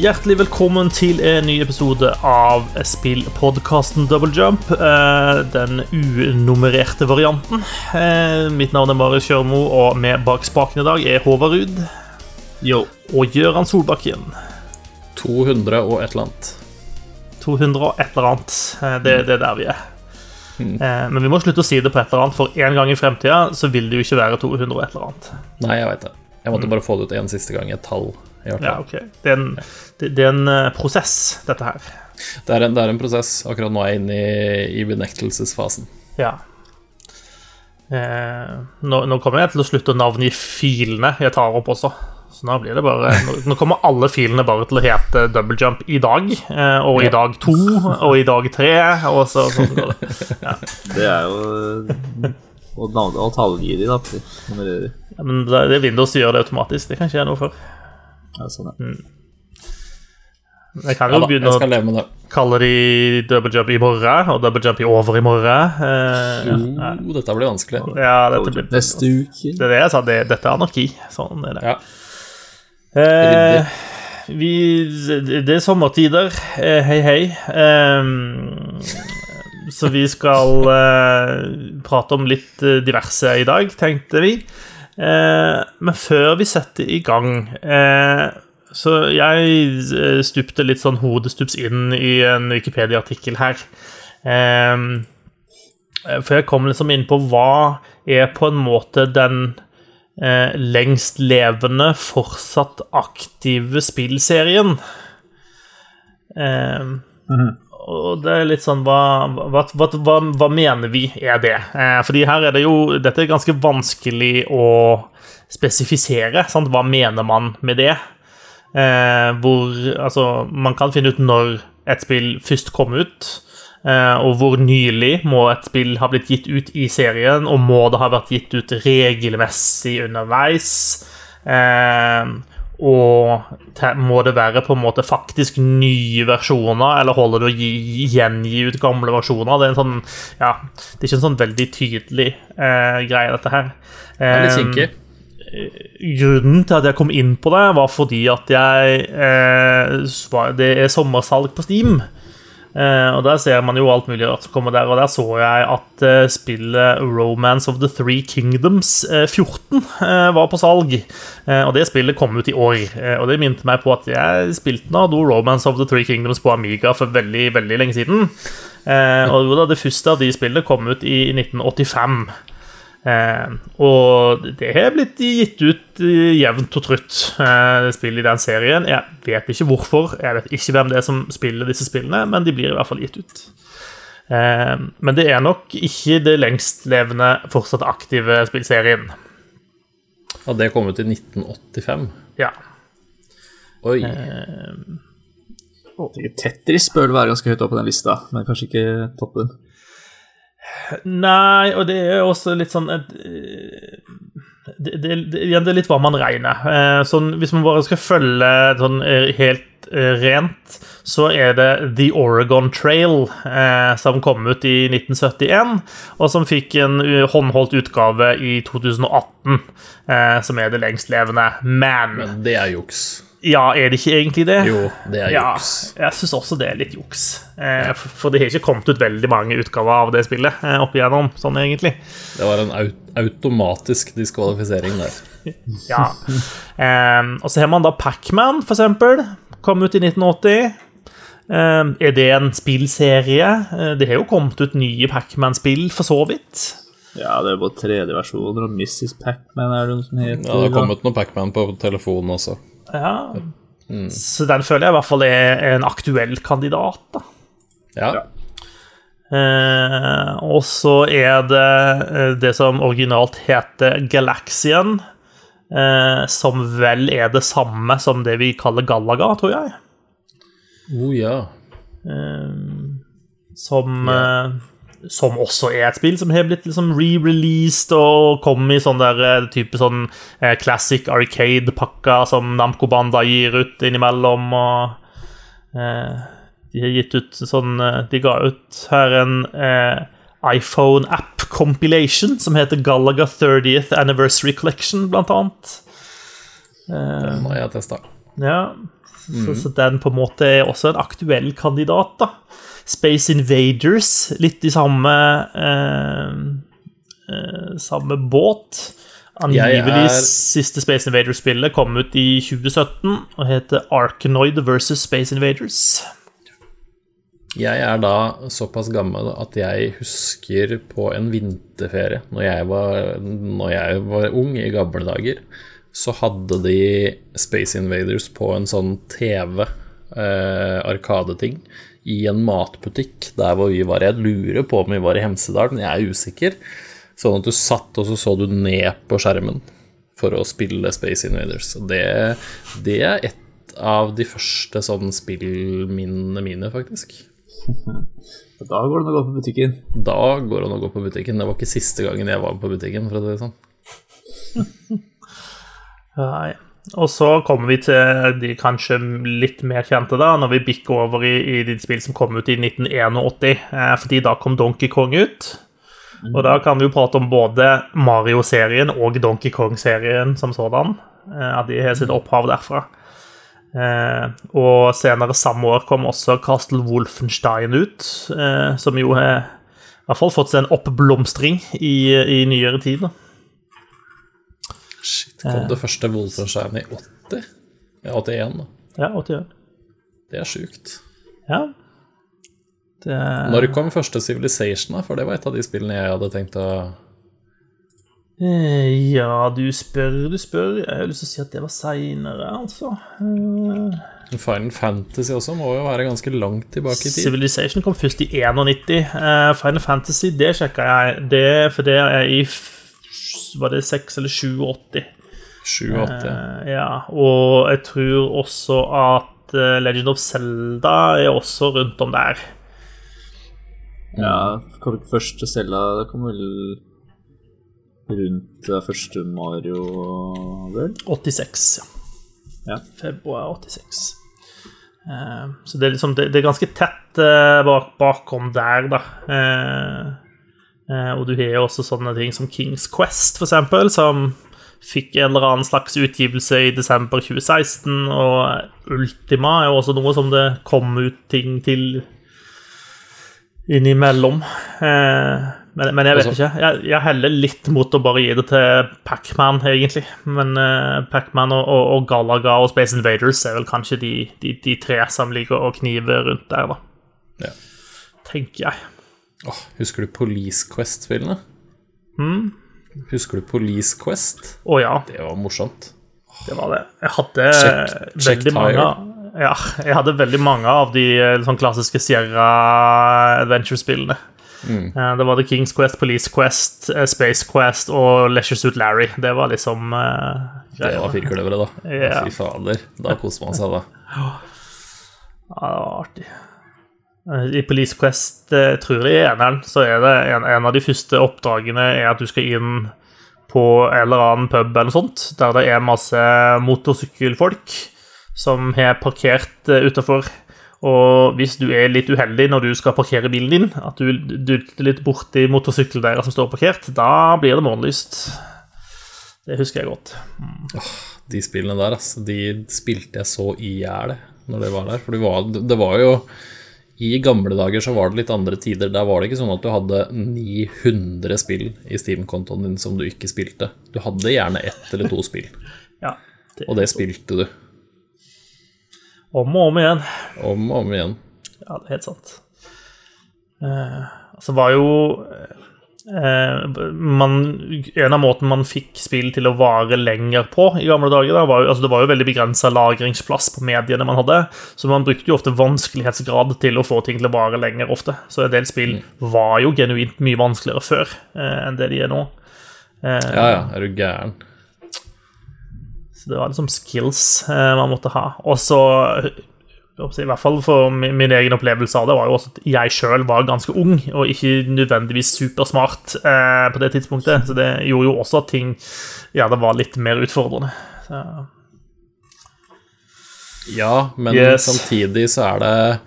Hjertelig velkommen til en ny episode av spillpodkasten Double Jump. eh, Den unummererte varianten. Eh, Mitt navn er Marius Kjørmo, og med bak spaken i dag er Håvard Ruud Yo. og Gøran Solbakken. 200 og et eller annet. 200 og et eller annet. Eh, Det, det er der vi er. Eh, Men vi må slutte å si det på et eller annet, for en gang i fremtida så vil det jo ikke være 200 og et eller annet. Nei, jeg veit det. Jeg måtte bare få det ut en siste gang. Et tall. Ja, ok. Det er en, det, det er en eh, prosess, dette her. Det, er en, det er en prosess. Akkurat nå er jeg inne i, i benektelsesfasen. Ja. Eh, nå, nå kommer jeg til å slutte å navngi filene jeg tar opp også. Så nå blir det bare Nå, nå kommer alle filene bare til å hete Double Jump i dag. Eh, og i dag to, og i dag tre, og så sånn går det. Det er jo Og navnet og de, da. Ja, men det det er Windows som gjør det automatisk. Det kan ikke jeg noe for. Ja, sånn, ja. Jeg kan Ja jo da, begynne å kalle de Double Jump i morgen, og Double Jump i over i morgen. Eh, ja. Dette blir vanskelig. ja, dette blir Neste uke. Det er det jeg sa. Det, dette er anarki. Sånn er det. Ja. Eh, vi, det er sommertider. Eh, hei, hei. Ehm, så vi skal eh, prate om litt eh, diverse i dag, tenkte vi. Eh, men før vi setter i gang eh, Så jeg eh, stupte litt sånn hodestups inn i en Wikipedia-artikkel her. Um, for jeg kom liksom inn på hva er på en måte den eh, lengst levende, fortsatt aktive spillserien. Eh, Og det er litt sånn hva, hva, hva, hva mener vi er det? Eh, fordi her er det jo Dette er ganske vanskelig å spesifisere. Sant? Hva mener man med det? Eh, hvor Altså, man kan finne ut når et spill først kom ut. Eh, og hvor nylig må et spill ha blitt gitt ut i serien, og må det ha vært gitt ut regelmessig underveis? Eh, og må det være på en måte faktisk nye versjoner, eller holder det å gi, gjengi ut gamle versjoner? Det er en sånn, ja, det er ikke en sånn veldig tydelig eh, greie, dette her. Det er litt kinkig. Grunnen til at jeg kom inn på det, var fordi at jeg eh, Det er sommersalg på Steam. Eh, og Der ser man jo alt mulig rart som kommer der. Og der så jeg at eh, spillet Romance of the Three Kingdoms eh, 14 eh, var på salg. Eh, og det spillet kom ut i år. Eh, og det minte meg på at jeg spilte nå Romance of the Three Kingdoms på Amiga for veldig veldig lenge siden. Eh, og det første av de spillene kom ut i 1985. Eh, og det har blitt gitt ut eh, jevnt og trutt, eh, spill i den serien. Jeg vet ikke hvorfor, jeg vet ikke hvem det er som spiller disse spillene, men de blir i hvert fall gitt ut. Eh, men det er nok ikke det lengstlevende, fortsatt aktive spillserien. Ja, det kom ut i 1985. Ja. Oi. Eh, Tetris bør være ganske høyt oppe på den lista, men kanskje ikke toppen. Nei, og det er også litt sånn et, eh, det, det, det, er litt hva man regner. Eh, Sånn, hvis man bare skal følge sånn eh, helt rent, så er det The Oregon Trail, som kom ut i 1971, og som fikk en håndholdt utgave i 2018, eh, som er det lengstlevende. Men det er juks. Ja, er det ikke egentlig det? Jo, det er Ja, juks. jeg syns også det er litt juks. Eh, for- det har ikke kommet ut veldig mange utgaver av det spillet eh, opp igjennom, sånn egentlig. Det var en aut automatisk diskvalifisering der. Ja. Eh, og så har man da Pacman, for eksempel. Kom ut i 1980. Eh, er det en spillserie? Eh, det har jo kommet ut nye Pacman-spill, for så vidt. Ja, det er både 3D-versjoner og Mrs. Pacman er det noe som heter. Ja, det har kommet noe Pacman på telefonen også. Ja. Så den føler jeg i hvert fall er en aktuell kandidat, da. Ja. Ja. Eh, og så er det eh, det som originalt heter Galaxian, eh, som vel er det samme som det vi kaller Galaga, tror jeg. Oh, ja. Eh, som eh, som også er et spill som har blitt liksom re-released og kom i sånn der eh, type sånn eh, classic arcade-pakker som Namco Banda gir ut innimellom, og eh, de har gitt ut sånn eh, De ga ut her en eh, iPhone-app compilation som heter Galaga 30th Anniversary Collection, blant annet. Den har jeg testa. Ja, Så, så den på en måte er også en aktuell kandidat, da. Space Invaders, litt i samme eh, eh, Samme båt. Angivelig er- siste Space Invaders-spillet kom ut i 2017 og heter Arkanoid versus Space Invaders. Jeg er da såpass gammel at jeg husker på en vinterferie når jeg var, når jeg var ung i gamle dager, så hadde de Space Invaders på en sånn TV, eh, arkadeting, i en matbutikk der hvor vi var. Jeg lurer på om vi var i Hemsedal, men jeg er usikker. Sånn at du satt, og så så du ned på skjermen for å spille Space Invaders. Det, det er et av de første sånn spillminnene mine, faktisk. Da går det an å gå på butikken. Da går det an å gå på butikken. Det var ikke siste gangen jeg var på butikken, for å si det sånn. Nei. Og så kommer vi til de kanskje litt mer kjente, da, når vi bikker over i, i de spill som kom ut i 1981. Eh, fordi da kom Donkey Kong ut. Og da kan vi jo prate om både Mario-serien og Donkey Kong-serien som sådan. Eh, at de har sitt opphav derfra. Eh, og senere samme år kom også Castle Wolfenstein ut, eh, som jo har i hvert fall fått seg en oppblomstring i, i nyere tid. da. Shit, kom det første Wolfenstein i 80? Ja, 81, da. Ja, 81. Det er sjukt. Ja. Det, Når kom første Civilization, da? For det var et av de spillene jeg hadde tenkt å Eh, ja, du spør, du spør. Jeg har lyst til å si at det var seinere, altså. Eh, Final Fantasy også må jo være ganske langt tilbake i tid. Civilization kom først i 91. Eh, Final Fantasy, det sjekka jeg. Det, for det er i Var det 6 eller 87? 87. Eh, ja, og jeg tror også at eh, Legend of Zelda er også rundt om der. Ja, kom ikke første Zelda Det kom vel rundt første Mario, vel? 86, ja. Ja. Februar 86. Eh, så det er, liksom, det, det er ganske tett eh, bak, bakom der, da. Eh, og du har jo også sånne ting som Kings Quest, for eksempel, som fikk en eller annen slags utgivelse i desember 2016, og Ultima er jo også noe som det kom ut ting til innimellom. Eh, men, men jeg vet Altså- ikke. Jeg, jeg heller litt mot å bare gi det til Pacman, egentlig. Men uh, Pacman og, og, og Galaga og Space Invaders er vel kanskje de, de, de tre som ligger og kniver rundt der, da. Ja. Tenker jeg. Åh, husker du Police Quest-spillene? Mm. Husker du Police Quest? Å ja, Det var morsomt. det var det. Jeg hadde Check- check veldig mange ja, jeg hadde veldig mange av de eh, sånn klassiske Sierra Adventure-spillene. Mm. Eh, Det var The Kings Quest, Police Quest, eh, Space Quest og Leisure Suit Larry. Det var liksom uh, Det var firkløveret, da. Yeah. Fy fader. Da koste man seg, da. Ja, det var artig. Eh, I Police Quest, jeg tror jeg eneren, så er det en, en av de første oppdragene er at du skal inn på en eller annen pub eller sånt, der det er masse motorsykkelfolk som har parkert uh, utafor. Og hvis du er litt uheldig når du skal parkere bilen din, at du dulter litt borti motorsykkelen deres som står parkert, da blir det morgenlyst. Det husker jeg godt. De spillene der, altså, de spilte jeg så i hjel når det var der. For det var, det var jo I gamle dager så var det litt andre tider. Der var det ikke sånn at du hadde 900 spill i Steam-kontoen din som du ikke spilte. Du hadde gjerne ett eller to spill, Ja, det, og det spilte du Om og om igjen. om og om igjen. Ja, det er helt sant. Eh, altså var jo eh, man, En av måten man fikk spill til å vare lenger på i gamle dager, da, var jo, altså det var jo veldig begrensa lagringsplass på mediene man hadde, så man brukte jo ofte vanskelighetsgrad til å få ting til å vare lenger ofte. Så en del spill var jo genuint mye vanskeligere før eh, enn det de er nå. Eh, Ja, ja, er du gæren? så det var liksom skills eh, man måtte ha. Og så I hvert fall for min, egen opplevelse av det var jo også at jeg sjøl var ganske ung, og ikke nødvendigvis supersmart eh, på det tidspunktet. Så det gjorde jo også at ting ja, det var litt mer utfordrende. Så, Ja, men Yes. samtidig så er det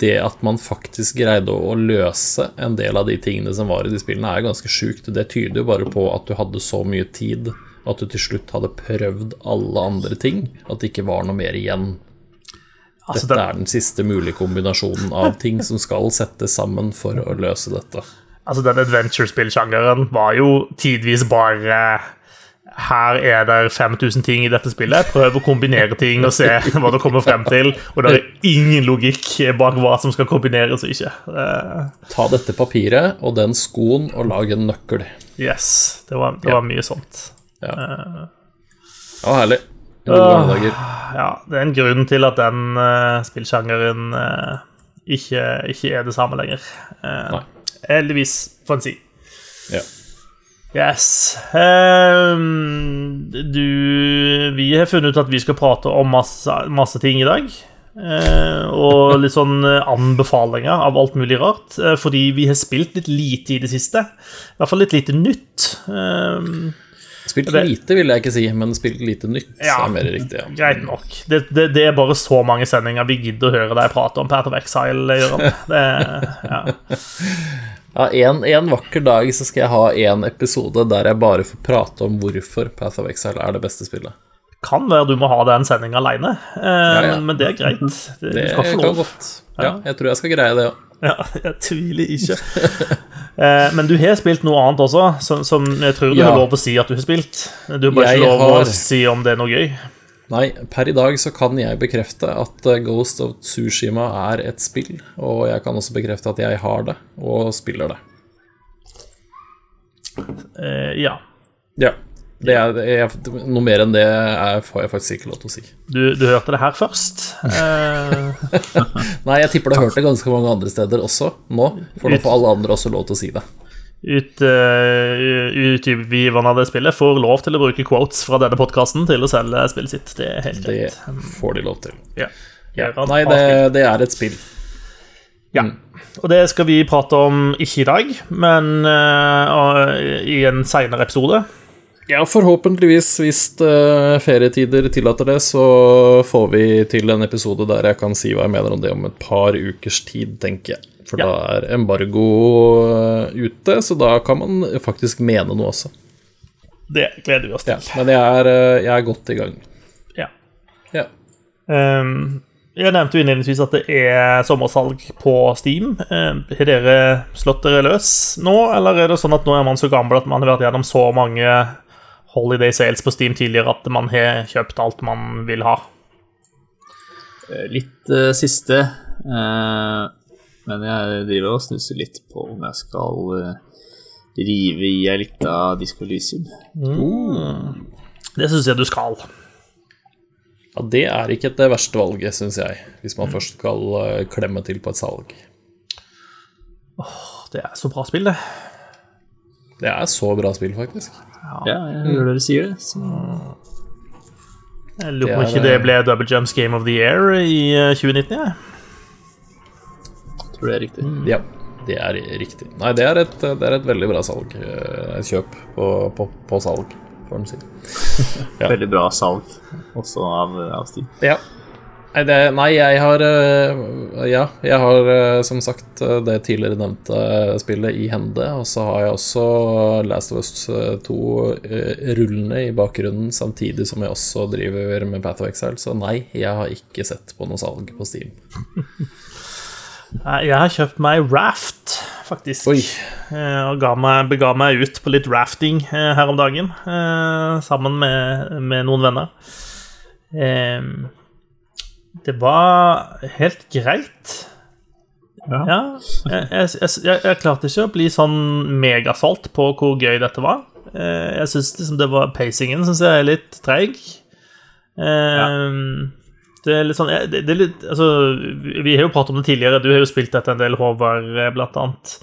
det at man faktisk greide å løse en del av de tingene som var i de spillene, er ganske sjukt. Det tyder jo bare på at du hadde så mye tid at du til slutt hadde prøvd alle andre ting. At det ikke var noe mer igjen. Altså, Dette er den siste mulige kombinasjonen av ting som skal settes sammen for å løse dette. altså den adventure-spillsjangeren var jo tidvis bare her er det 5000 ting i dette spillet. Prøv å kombinere ting og se hva du kommer frem til. Og det er ingen logikk bak hva som skal kombineres og ikke. Eh, Ta dette papiret og den skoen og lag en nøkkel. yes, det var, det var mye sånt. Ja, ja herlig. Dager. Ja, det er en grunn til at den uh, spillsjangeren uh, ikke, ikke er det samme lenger. Uh, heldigvis, får en si. Ja. Yes. Ehm, du Vi har funnet ut at vi skal prate om masse, masse ting i dag. Eh, og litt sånn eh, anbefalinger av alt mulig rart. eh, fordi vi har spilt litt lite i det siste. I hvert fall litt lite nytt. Ehm, Spilt Det- lite, vil jeg ikke si, men spilt lite nytt Ja. er mer riktig. Ja. greit nok. Det, det, det er bare så mange sendinger vi gidder å høre deg prate om Path of Exile. Det, ja. Ja, en, en vakker dag så skal jeg ha en episode der jeg bare får prate om hvorfor Path of Exile er det beste spillet. Kan være du må ha den sendinga aleine, ja. men, men det er greit. Det, Det kan godt. Ja, jeg tror jeg skal greie det òg. Ja, jeg tviler ikke. Eh, men du har spilt noe annet også, som, som jeg tror du Ja. har lov å si at du har spilt. Du har bare Jeg ikke lov har- å si om det er noe gøy. Nei, per i dag så kan jeg bekrefte at eh, Ghost of Tsushima er et spill, og jeg kan også bekrefte at jeg har det, og spiller det. Eh, ja. Ja. Det er, jeg, noe mer enn det er, får jeg faktisk ikke lov til å si. Du, du hørte det her først. Eh, Nei, jeg tipper du har hørt det ganske mange andre steder også nå, for nå får alle andre også lov til å si det. ut, uh, Utgiverne av det spillet får lov til å bruke quotes fra denne podkasten til å selge spillet sitt. Det er helt Det får de lov til. Ja. Ja. Nei, det, det er et spill. Ja. Og det skal vi prate om ikke i dag, men uh, i en seinere episode. Ja, forhåpentligvis, hvis eh, ferietider tillater det, så får vi til en episode der jeg kan si hva jeg mener om det om et par ukers tid, tenker jeg. For Ja. da er embargo eh, ute, så da kan man faktisk mene noe også. Det gleder vi oss til. Ja, men jeg er, eh, jeg er godt i gang. Ja. Ja. Um, jeg nevnte jo innledningsvis at det er sommersalg på Steam. Ehm, Har dere slått dere løs nå, eller er det sånn at nå er man så gammel at man har vært gjennom så mange holiday sales på Steam tidligere at man har kjøpt alt man vil ha? Eh, Litt uh, siste. uh, men jeg driver og snuser litt på om jeg skal uh, rive i ei lita Disco Mm. Det syns jeg du skal. ja, det er ikke det verste valget, syns jeg, hvis man først skal klemme til på et salg. Det er så bra spill, det. Det er så bra spill, faktisk. Ja, jeg hører dere sier det. Så Jeg lurer på om ikke det ble Double Jumps Game of the Year i eh, 2019. jeg. tror det er riktig. Ja, det er riktig. Nei, det er et, det er et veldig bra salg. eh, Et kjøp på, på, på salg, får en si. Ja. Veldig bra salg også av, av Steve. Ja. Det, nei, jeg har eh, Ja, jeg har eh, som sagt eh, det tidligere nevnte spillet i hende. Og så har jeg også Last of Us 2 eh, rullende i bakgrunnen, samtidig som jeg også driver med Path of Exile. Så nei, jeg har ikke sett på noe salg på Steam. Jeg har kjøpt meg Raft, faktisk. Oi. Og meg, bega meg ut på litt rafting her om dagen, sammen med, med noen venner. Det var helt greit. Ja. Ja, jeg, jeg, jeg, jeg klarte ikke å bli sånn megasalt på hvor gøy dette var. Eh, Jeg syns liksom det var pacingen synes jeg er litt treig. Ja. Det er litt sånn det, det er litt, altså, Vi vi har jo pratet om det tidligere, du har jo spilt dette en del, Håvard, eh, blant annet.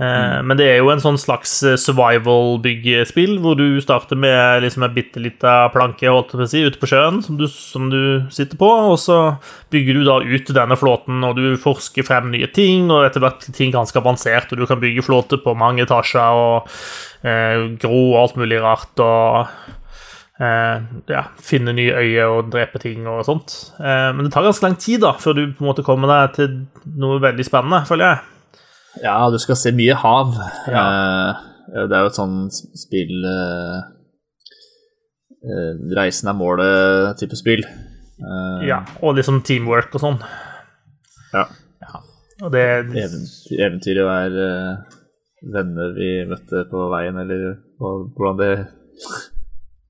Eh, Men det er jo en sånn slags eh, survival-byggespill, hvor du starter med liksom en bitte lita planke holdt på si, ute på sjøen som du, som du sitter på, og så bygger du da ut denne flåten, og du forsker frem nye ting, og etter hvert ting ganske avansert, og du kan bygge flåte på mange etasjer og eh, gro og alt mulig rart, og eh, ja, finne nye øyer og drepe ting og sånt. Eh, men det tar ganske lang tid da, før du på en måte kommer deg til noe veldig spennende, føler jeg. Ja, du skal se mye hav. Ja. Eh, det er jo et sånn spill eh, eh, Reisen er målet-type spill. Eh, Ja, og liksom teamwork og sånn. ja. Og det Eventyr, eventyret er eh, venner vi møtte på veien, eller hvordan det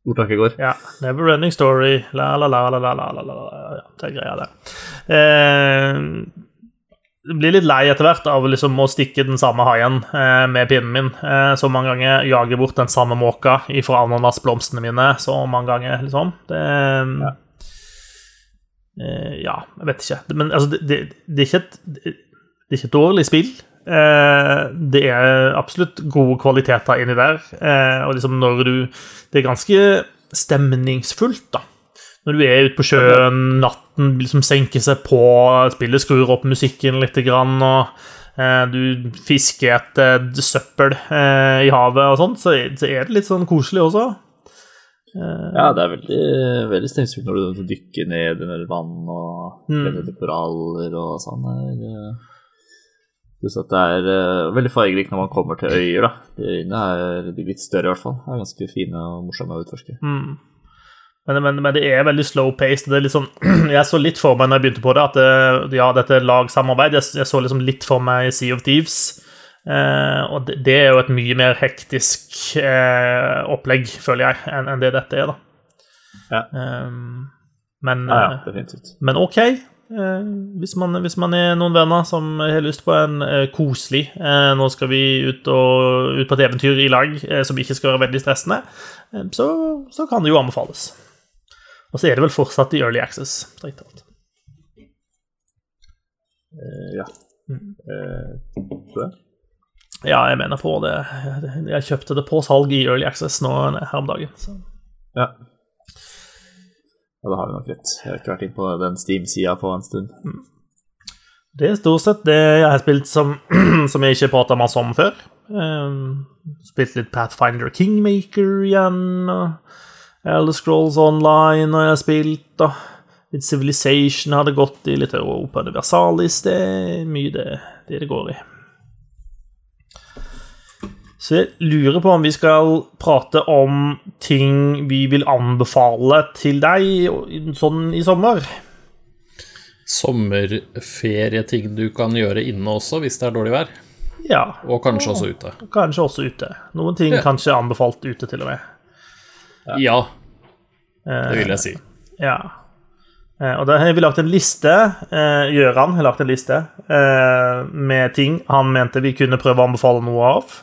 ordtaket går. Ja. Never running story. La, la, la, la, la, la, la, la. Ja, det er greia, det. Eh, blir litt lei etter hvert av liksom å stikke den samme haien eh, med pinnen min eh, så mange ganger. Jage bort den samme måka ifra ananasblomstene mine så mange ganger, liksom. Det Ja. eh, ja, jeg vet ikke. Men altså, det, det, det, er ikke et, det er ikke et dårlig spill. Eh, det er absolutt gode kvaliteter inni der. Eh, og liksom når du Det er ganske stemningsfullt, da. Når du er ute på sjøen, natten liksom senker seg på, spillet skrur opp musikken litt, grann, og eh, du fisker etter søppel eh, i havet og sånt, så, så er det litt sånn koselig også. Eh, Ja, det er veldig, veldig stemningsfullt når du dykker ned under vann og Mm. leter etter koraller og sånn. Eh, Pluss at det er eh, veldig fargerikt når man kommer til øyer. da. De øyene er de litt større, i hvert fall. Det er ganske fine og morsomme å utforske. Mm. Men, men, men det er veldig slow-paced. Det er litt sånn, jeg så litt for meg når jeg begynte på det, at det, ja, dette er lagsamarbeid. Jeg, jeg så liksom litt for meg Sea of Thieves. Eh, og det, det er jo et mye mer hektisk eh, opplegg, føler jeg, enn en det dette er, da. Ja. Um, men, Ja, ja, eh, men ok. Eh, hvis, man, hvis man er noen venner som har lyst på en eh, koselig eh, Nå skal vi ut, og, ut på et eventyr i lag eh, som ikke skal være veldig stressende, eh, så, så kan det jo anbefales. Og så er det vel fortsatt i early access. strengt talt. Uh, ja. Mm. Uh. Ja, jeg mener på det. Jeg kjøpte det på salg i early access nå her om dagen. Så. Ja. ja, da har vi nok rett. Jeg har ikke vært inn på den Steam-sida på en stund. Det er stort sett det jeg har spilt som, som jeg ikke prata masse om før. Um, spilt litt Pathfinder Kingmaker igjen. og Elder Scrolls Online har jeg spilt. og Litt Civilization hadde gått i. Litt Europa Universalis. Det er mye det det, det går i. Så jeg lurer på om vi skal prate om ting vi vil anbefale til deg sånn i sommer. Sommerferieting du kan gjøre inne også, hvis det er dårlig vær. Ja. Og kanskje også ute. Kanskje også ute. Noen ting Ja. kanskje anbefalt ute, til og med. Ja, Eh, det vil jeg si. Ja. Eh, og da har vi lagt en liste. Eh, Gjøran har lagt en liste eh, med ting han mente vi kunne prøve å anbefale noe av.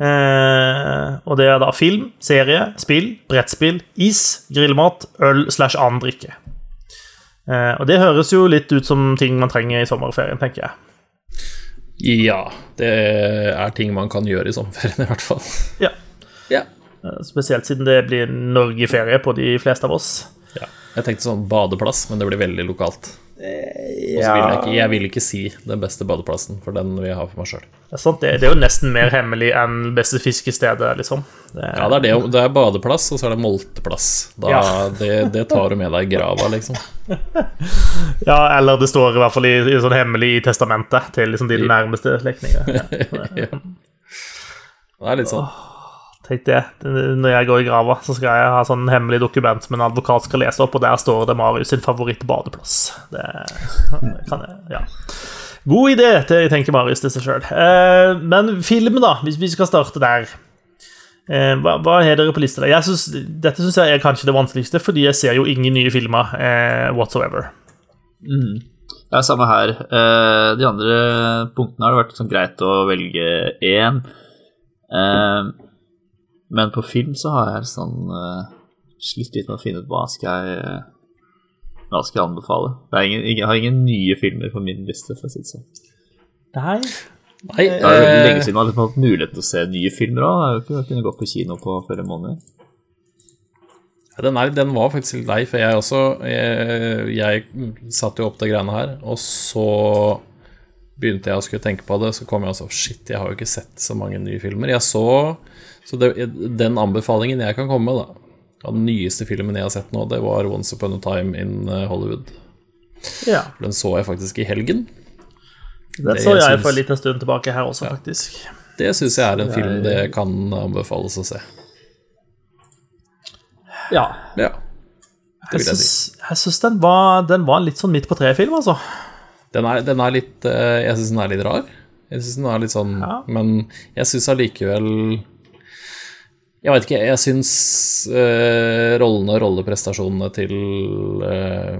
Eh, og det er da film, serie, spill, brettspill, is, grillmat, øl slash annen drikke. Eh, og det høres jo litt ut som ting man trenger i sommerferien, tenker jeg. Ja, det er ting man kan gjøre i sommerferien, i hvert fall. Ja. Ja. Eh, Spesielt siden det blir Norgeferie på de fleste av oss. ja. Jeg tenkte sånn badeplass, men det blir veldig lokalt. Ja. vil jeg ikke, jeg vil ikke si den beste badeplassen, for den vil jeg ha for meg sjøl. Det er, det, det er jo nesten mer hemmelig enn beste fiskestedet, liksom. Det, Ja, det er det. Det er badeplass, og så er det molteplass. Da, Ja. det, det tar du med deg i grava, liksom. ja, eller det står i hvert fall i, i sånn hemmelig i testamentet til liksom de nærmeste slektninger. Ja. Det er litt sånn. Tenk jeg. Når jeg går i grava, så skal jeg ha sånn hemmelig dokument som en advokat skal lese opp, og der står det Marius sin favorittbadeplass. Det kan jeg, ja. God idé, tenker Marius til seg sjøl. Eh, men film, da, hvis vi skal starte der. Eh, hva, hva har dere på lista? Jeg synes, dette syns jeg er kanskje det vanskeligste, fordi jeg ser jo ingen nye filmer eh, whatsoever. Ja, samme her. Eh, de andre punktene har det vært sånn greit å velge én. Eh, men på film så har jeg sånn uh, slitt litt med å finne ut hva skal jeg hva skal jeg anbefale. Det er ingen, jeg har ingen nye filmer på min liste, for å si det sånn. Nei. Nei, Det er jo eh, lenge siden man har fått mulighet til å se nye filmer òg. Jeg har jo ikke kunnet gå på kino på flere måneder. den, er, den var faktisk litt lei, for jeg også Jeg, jeg satte jo opp de greiene her, og så begynte jeg å skulle tenke på det, så kom jeg og sa Shit, jeg har jo ikke sett så mange nye filmer. Jeg så Så det, den anbefalingen jeg kan komme med, da av den nyeste filmen jeg har sett nå, det var 'Once Upon a Time in eh, Hollywood'. Ja. Den så jeg faktisk i helgen. Det Det så jeg syns- for en liten stund tilbake her også, faktisk. Det syns jeg er en film det kan anbefales å se. Ja. Ja. Det Jeg vil jeg syns, jeg syns den, var- den var litt sånn midt på treet-film, altså. Den er, den er litt eh, Jeg syns den er litt rar. Jeg synes den er litt sånn Ja. Men jeg syns allikevel Jeg veit ikke. Jeg syns uh, rollene og rolleprestasjonene til uh,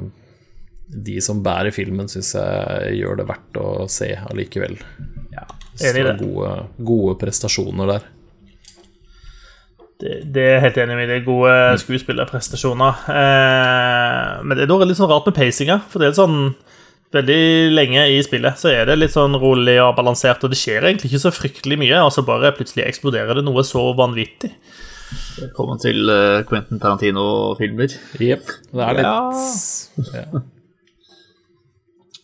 de som bærer filmen, syns jeg gjør det verdt å se allikevel. Ja, enig i det gode, gode prestasjoner der. Det, det er helt enig med. Det er gode skuespillerprestasjoner. Eh, men det er da litt sånn rart med pacinga. For det er sånn Veldig lenge i spillet så er det litt sånn rolig og balansert, og det skjer egentlig ikke så fryktelig mye, og så bare plutselig eksploderer det noe så vanvittig. Velkommen til eh, Quentin Tarantino-filmer. Jepp. Det er litt Ja. ja.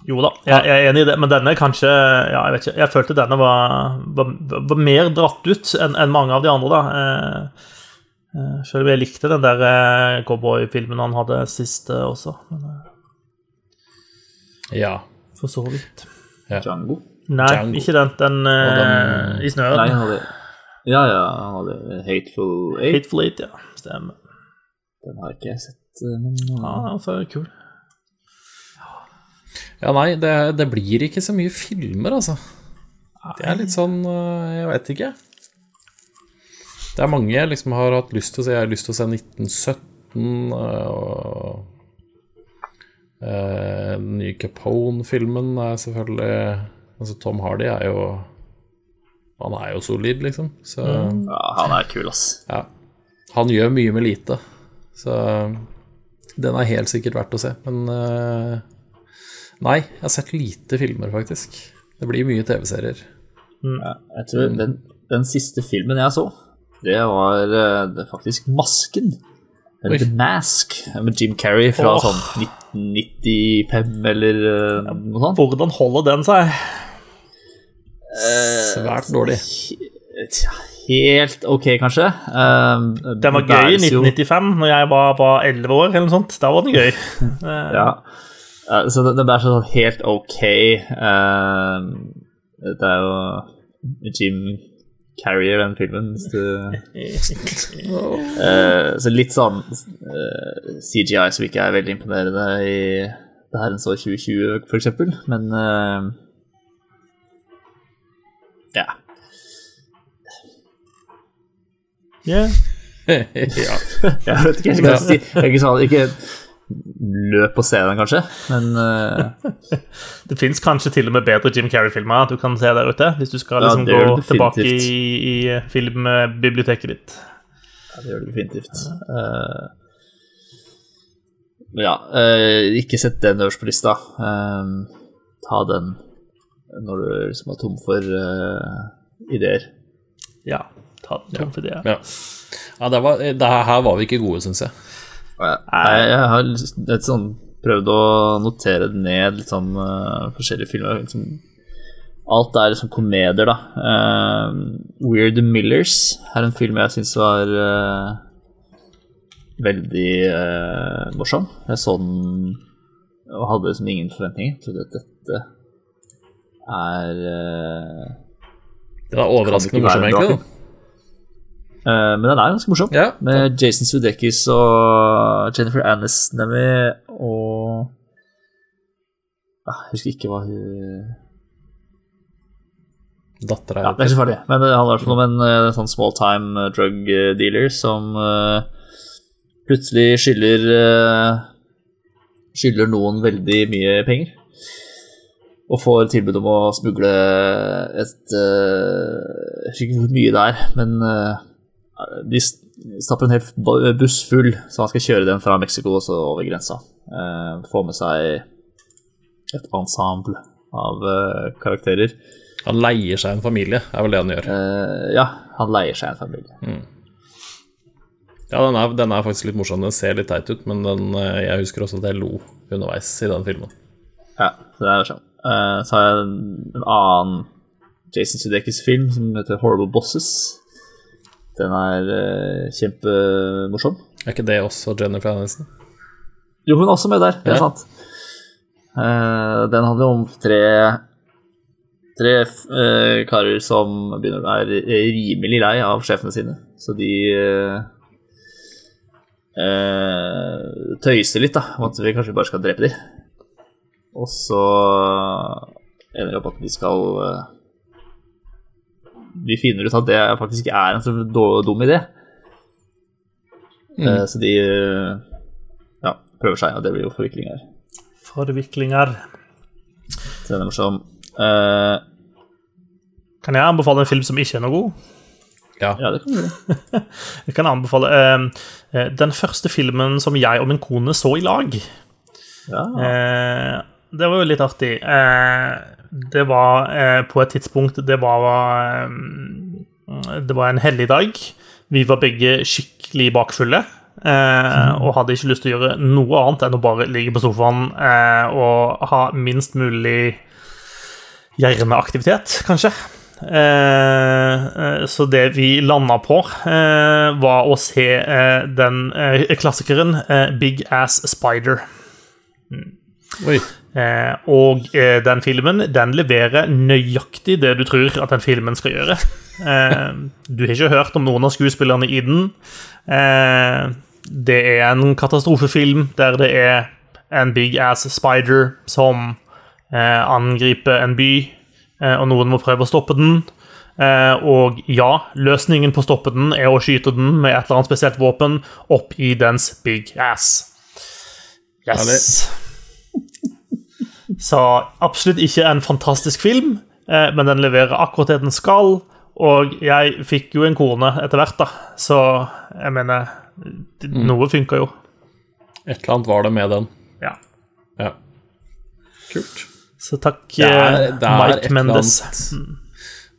Jo da, jeg, jeg er enig i det, men denne kanskje Ja, jeg vet ikke. Jeg følte denne var, var, var mer dratt ut enn en mange av de andre, da. Eh, eh, selv om jeg likte den der cowboyfilmen han hadde sist eh, også. Men, eh, ja. for så vidt. Django. Nei, Django. ikke den. Den, eh, den- i snøen. Nei, hadde Ja, ja, han hadde Hateful Eight. Hateful Eight, ja. Stemmer. Den har ikke jeg sett, eh, men Ja, altså, kul. Ja, nei, det, det blir ikke så mye filmer, altså. Det er litt sånn Jeg vet ikke. Det er mange jeg liksom har hatt lyst til å se. Jeg har lyst til å se 1917 øh, og Den nye Capone-filmen er selvfølgelig Altså, Tom Hardy er jo Han er jo solid, liksom. Så ja, han er kul, ass. ja. Han gjør mye med lite. Så den er helt sikkert verdt å se. Men øh, Nei, jeg har sett lite filmer, faktisk. Det blir mye TV-serier. Ja, jeg tror den, den siste filmen jeg så, det var eh, det faktisk Masken. Eller. The Mask med Jim Carrey fra oh. sånn 1995 eller uh, noe sånt. Hvordan holder den seg? Svært dårlig. Helt ok, kanskje. Uh, Den var gøy i 1995, når jeg var, var 11 år, eller noe sånt. Da var den gøy. Eh, Ja. Så den, det er sånn helt ok. Det er jo Jim Carrier, den filmen. hvis du- Eh, så litt sånn uh, CGI som ikke er veldig imponerende i det her en så 2020, for eksempel. Men uh, ja. Yeah. ja. Jeg vet ikke, jeg skal si jeg ikke, sånn, ikke løp på scenen, kanskje, men uh... Det fins kanskje til og med bedre Jim Carrey-filmer du kan se der ute, hvis du skal liksom ja, gå tilbake i, i filmbiblioteket ditt. ja, det gjør det definitivt. Uh, ja, uh, ikke sett den øverst på lista. Eh, ta den når du liksom er tom for eh, ideer. Ja, ta den tom for det. ja. ja det, var, det her var vi ikke gode, syns jeg. Jeg, jeg har litt sånn prøvd å notere det ned, litt sånn uh, forskjellige filmer. Liksom, alt er liksom komedier, da. Uh, Weird Millers er en film jeg syns var uh, veldig morsom. Jeg så den og hadde liksom ingen forventninger. Trodde at dette er Det var er overraskende morsomt morsom, egentlig. da. Eh, Men den er ganske morsom. Ja, Med Jason Sudeikis og Jennifer Aniston er med, og ah, Jeg husker ikke hva hun Dattera Ja, det er ikke så farlig, men det handler i hvert fall om en en sånn small time eh, drug eh, dealer som uh, plutselig skylder uh, Skylder noen veldig mye penger. Og får tilbud om å smugle et uh, Jeg husker ikke hvor mye det er, men eh, de s- stapper en hel buss full, så han skal kjøre den fra Mexico og så over grensa. Uh, få med seg et ensemble av eh, karakterer. Han leier seg en familie, er vel det han gjør. Eh, ja, han leier seg en familie. Ja, den er, den er faktisk litt morsom. Den ser litt teit ut, men den, eh, jeg husker også at jeg lo underveis i den filmen. Ja, det er sånn. Eh, så har jeg en, en annen Jason Sudeikis-film som heter Horrible Bosses. Den er uh, kjempemorsom. Er ikke det også Jennifer Aniston? Jo, hun er også med der, det er Ja. sant. Uh, den handler om tre Tre uh, karer som begynner å være rimelig lei av sjefene sine. Så de tøyser litt, da, om at vi kanskje bare skal drepe dem. Og så ender det opp at de skal De finner ut at det faktisk er en så dum idé. Mm. så de eh, ja, prøver seg, og det blir jo forviklinger. Forviklinger. Så den er morsom. Uh, Kan jeg anbefale en film som ikke er noe god? Ja. ja, det kan du gjøre. Jeg kan anbefale eh, eh, den første filmen som jeg og min kone så i lag. Ja. Eh, det var jo litt artig. Eh, det var eh, på et tidspunkt Det var eh, Det var en helligdag. Vi var begge skikkelig bakfulle. Eh, og hadde ikke lyst til å gjøre noe annet enn å bare ligge på sofaen eh, og ha minst mulig hjerneaktivitet, kanskje. Eh, så det vi landa på, eh, var å se eh, den klassikeren Big Ass Spider. Oi. Eh, og eh, den filmen den leverer nøyaktig det du tror at den filmen skal gjøre. Eh, du har ikke hørt om noen av skuespillerne i den. Eh, det er en katastrofefilm der det er en big ass spider som eh, angriper en by, eh, og noen må prøve å stoppe den. Eh, og ja, løsningen på å stoppe den er å skyte den med et eller annet spesielt våpen opp i dens big ass. Yes. Så absolutt ikke en fantastisk film, eh, men den leverer akkurat det den skal. Og jeg fikk jo en kone etter hvert, da, så jeg mener det- Noe funka jo. Et eller annet var det med den. Ja. Ja. Kult. Så takk, Det er, eh, det er Mike Mendes. annet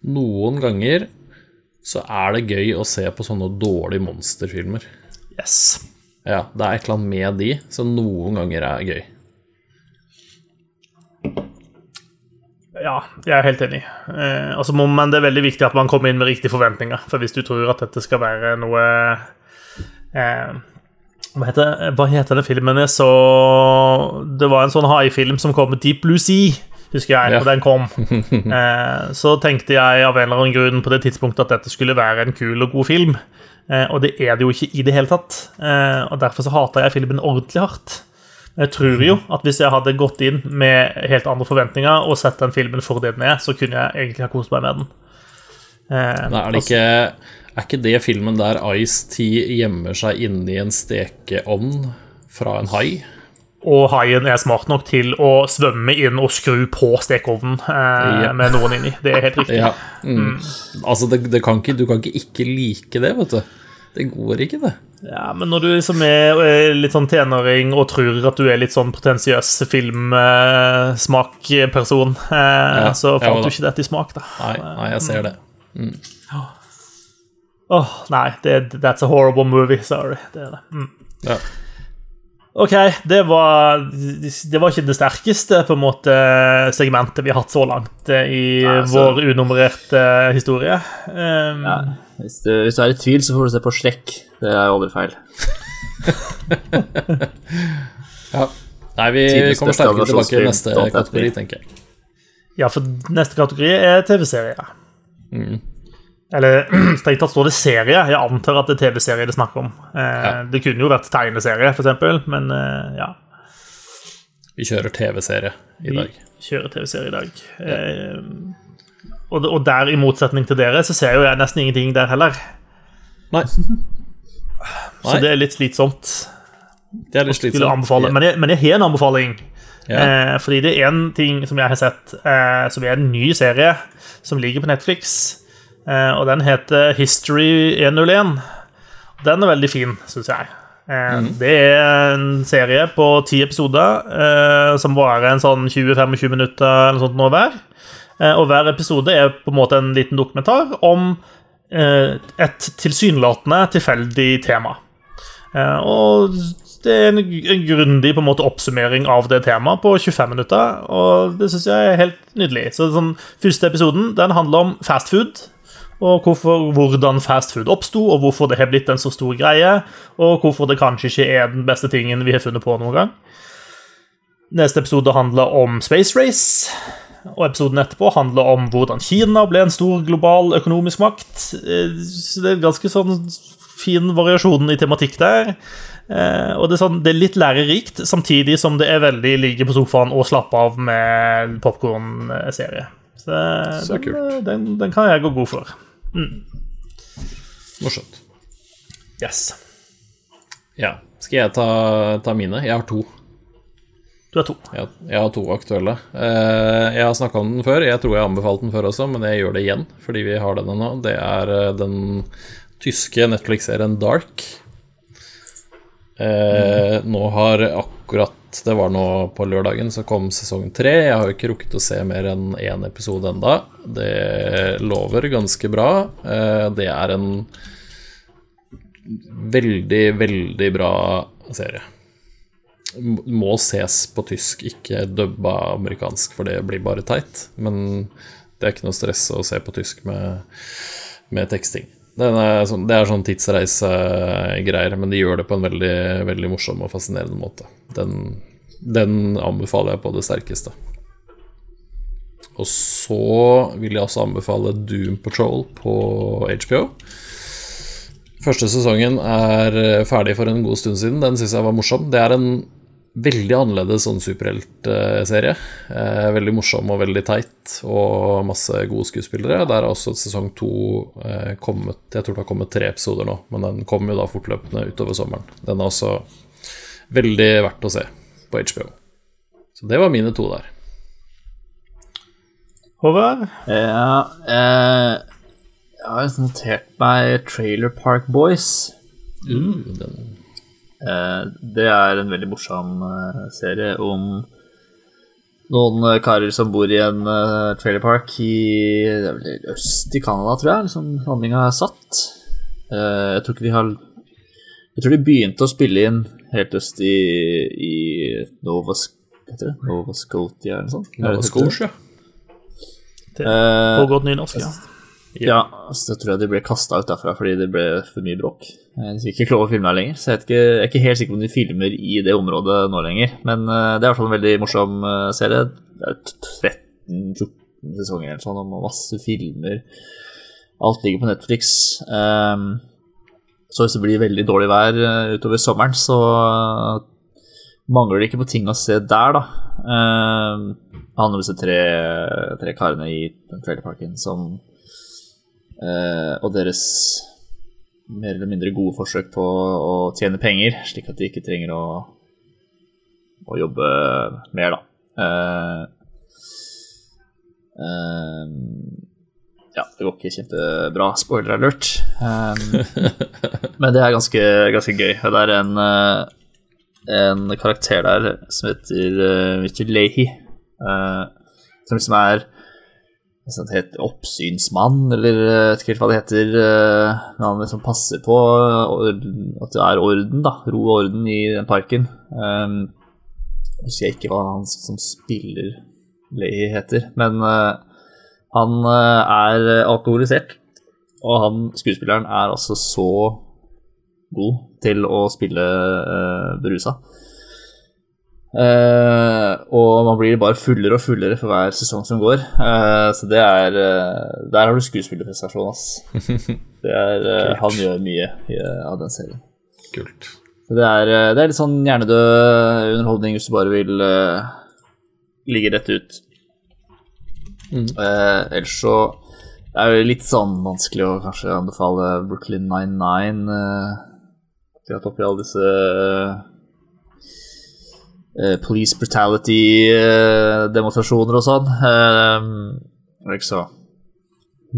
Noen ganger så er det gøy å se på sånne dårlige monsterfilmer. Yes. Ja, det er et eller annet med de som noen ganger er gøy. Ja, jeg er helt enig. Eh, altså men det er veldig viktig at man kommer inn med riktige forventninger. For hvis du tror at dette skal være noe eh, hva, heter, hva heter den filmen? Jeg Så Det var en sånn haifilm som kom med Deep Blue Sea, husker jeg, Ja. den kom. Eh, så tenkte jeg av en eller annen grunn på det tidspunktet at dette skulle være en kul og god film. Eh, og det er det jo ikke i det hele tatt. Eh, og derfor så hater jeg filmen ordentlig hardt. Jeg tror jo at hvis jeg hadde gått inn med helt andre forventninger og sett den filmen for det den er, så kunne jeg egentlig ha kost meg med den. Eh, Nei, er, det ikke, er ikke det filmen der Ice-T gjemmer seg inni en stekeovn fra en hai? og haien er smart nok til å svømme inn og skru på stekeovnen eh, Ja. med noen inni. Det er helt riktig. Ja. Mm. Altså, det, det kan ikke, du kan ikke ikke like det, vet du. Det går ikke, det. Ja, men når du liksom er eh, litt sånn tenåring og tror at du er litt sånn potensiøs filmsmakperson, eh, så ja, så da. du ikke dette i smak, da. Nei, nei jeg ser det. Åh, nei, det, that's a horrible movie. Sorry. Det er det. Mm. Ja. Ok, det var, det var ikke det sterkeste på en måte segmentet vi har hatt så langt eh, i Nei, så... vår unummererte historie. Um, Ja. Hvis, du, hvis du er i tvil, så får du se på Slekk. Det er aldri feil. ja. Nei, vi Tidens kommer sterkere tilbake i neste kategori, tenker jeg. Ja, for neste kategori er TV-serier. Mm. Eller strengt tatt står det serie. Jeg antar at det er TV-serie det er snakk om. Eh, Ja. Det kunne jo vært tegneserie, eksempel, men eh, ja. Vi kjører TV-serie i dag. Vi kjører TV-serie i dag. Eh, og, og der, i motsetning til dere, så ser jo jeg nesten ingenting der heller. Nei. Så Nei. det er litt slitsomt. Det er litt slitsomt. Ja. Men, jeg, men jeg har en anbefaling. Ja. Eh, fordi det er en ting som jeg har sett, som er en ny serie som ligger på Netflix. Eh, og den heter History 101. Den er veldig fin, syns jeg. Eh, Det er en serie på ti episoder eh, som varer en sånn 20-25 minutter eller sånt nå hver. Og hver episode er på en måte en liten dokumentar om et tilsynelatende tilfeldig tema. Og det er en, en grundig på en måte oppsummering av det temaet på 25 minutter, og det syns jeg er helt nydelig. Så sånn, Første episoden den handler om fast food, og hvorfor, hvordan fast food oppsto, og hvorfor det har blitt en så stor greie, og hvorfor det kanskje ikke er den beste tingen vi har funnet på noen gang. Neste episode handler om Space Race. Og episoden etterpå handler om hvordan Kina ble en stor global økonomisk makt. Eh, Så det er ganske sånn fin variasjon i tematikk der. Eh, og det er, sånn, det er litt lærerikt, samtidig som det er veldig ligge på sofaen og slappe av med popkornserie. Så, Så den. Den, den kan jeg gå god for. Morsomt. Yes. Ja. Skal jeg ta, ta mine? Jeg har to. Du har to. Jeg, jeg har to aktuelle. Eh, jeg har snakka om den før. Jeg tror jeg har anbefalt den før også, men jeg gjør det igjen fordi vi har den ennå. Det er eh, den tyske Netflix-serien Dark. Mm. nå har akkurat Det var nå på lørdagen så kom sesong tre. Jeg har jo ikke rukket å se mer enn én episode enda. Det lover ganske bra. Eh, det er en veldig, veldig bra serie må ses på tysk, ikke dubba amerikansk, for det blir bare teit. Men det er ikke noe stress å se på tysk med, med teksting. Er sånn, det er sånn tidsreisegreier, men de gjør det på en veldig, veldig morsom og fascinerende måte. Den, den anbefaler jeg på det sterkeste. Og så vil jeg også anbefale Doom Patrol på HBO. Første sesongen er ferdig for en god stund siden. Den syns jeg var morsom. Det er en veldig annerledes sånn superheltserie. Eh, veldig morsom og veldig teit, og masse gode skuespillere. Der har også sesong to eh, kommet Jeg tror det har kommet tre episoder nå, men den kommer jo da fortløpende utover sommeren. Den er også veldig verdt å se på HBO. Så det var mine to der. Håvard? Ja, eh, jeg har notert meg Trailer Park Boys. Uh, den det er en veldig morsom eh, serie om noen eh, karer som bor i en eh, trailer park i øst i Canada, tror jeg. Liksom handlinga er satt. Eh, jeg tror ikke de har Jeg tror de begynte å spille inn helt øst i, i Nova, heter det? Nova Scotia eller noe sånt. Nova Scotia. Eh, På godt nynorsk, ja. Ja, så tror jeg de ble kasta ut derfra fordi det ble for mye bråk. Eh, De fikk ikke lov å filme her lenger, så jeg, ikke, jeg er ikke helt sikker på om de filmer i det området nå lenger. Men eh, det er i hvert fall en veldig morsom eh, serie. Det er 13-14 sesonger eller sånn, og masse filmer. Alt ligger på Netflix. Ehm, så hvis det blir veldig dårlig vær utover sommeren, så mangler det ikke på ting å se der, da. Ehm, det handler om disse tre, karene i trailerparken som Og deres mer eller mindre gode forsøk på å tjene penger, slik at de ikke trenger å, å jobbe mer, da. Eh, eh, ja, det går ikke kjempebra. Spoiler alert. Um, men det er ganske, ganske gøy. Det er en, eh, en karakter der som heter uh, Richard Leahy. uh, som liksom er nesten heter oppsynsmann, eller eh, vet ikke helt hva det heter. eh, Men han liksom passer på orden- at det er orden, da. Ro og orden i den parken. Um, jeg husker ikke hva han som spiller Leahy heter, men uh, han eh, er alkoholisert. Og han skuespilleren er altså så god til å spille uh, berusa. Eh, og man blir bare fullere og fullere for hver sesong som går. Uh, så det er uh, Der har du skuespillerprestasjon, ass. Det er, han gjør mye i, av den serien. Kult. Så det er, det er litt sånn hjernedød underholdning hvis du bare vil ligge rett ut. Mm. Ellers så er det litt sånn vanskelig å kanskje anbefale Brooklyn 99 uh, opp i alle disse police brutality-demonstrasjoner og sånn. Eh, det er ikke så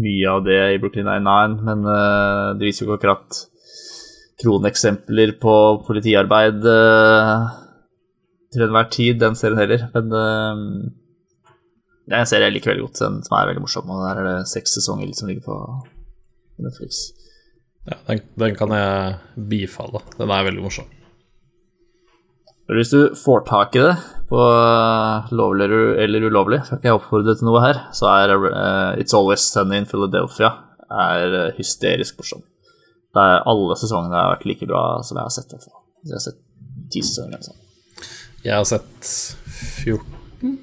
mye av det i Brooklyn 99, men eh, det viser jo ikke akkurat kroneksempler på politiarbeid eh, til enhver tid, den serien heller. Men eh, det er en serie jeg liker veldig godt, den som er veldig morsom. Og der er det seks sesonger som ligger på Netflix. Ja, den, den kan jeg bifalle. Den er veldig morsom. Hvis du får tak i det på eh, lovlig eller- ulovlig, skal ikke jeg oppfordre til noe her, så er uh, It's Always Sunny in Philadelphia er eh, hysterisk morsom. Det er alle sesongene har vært like bra som jeg har sett. Jeg har sett ti sesonger sånn. Jeg har sett 14,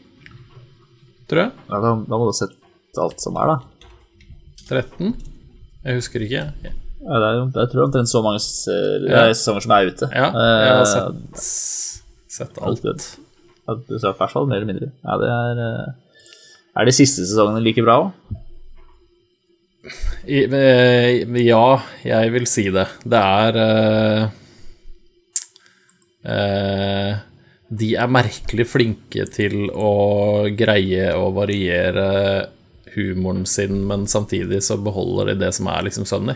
tror jeg. Ja, da, da må du ha sett alt som er, da. 13? Jeg husker ikke. Ja, det er jeg tror omtrent så mange eh, sesonger som er ute. Ja, jeg har Eh, sett, sett alt. Sa i hvert fall mer eller mindre. Ja, det er eh, Er de siste sesongene like bra òg? Ja, jeg vil si det. Det er uh, uh, De er merkelig flinke til å greie å variere humoren sin, men samtidig så beholder de det som er liksom sunny.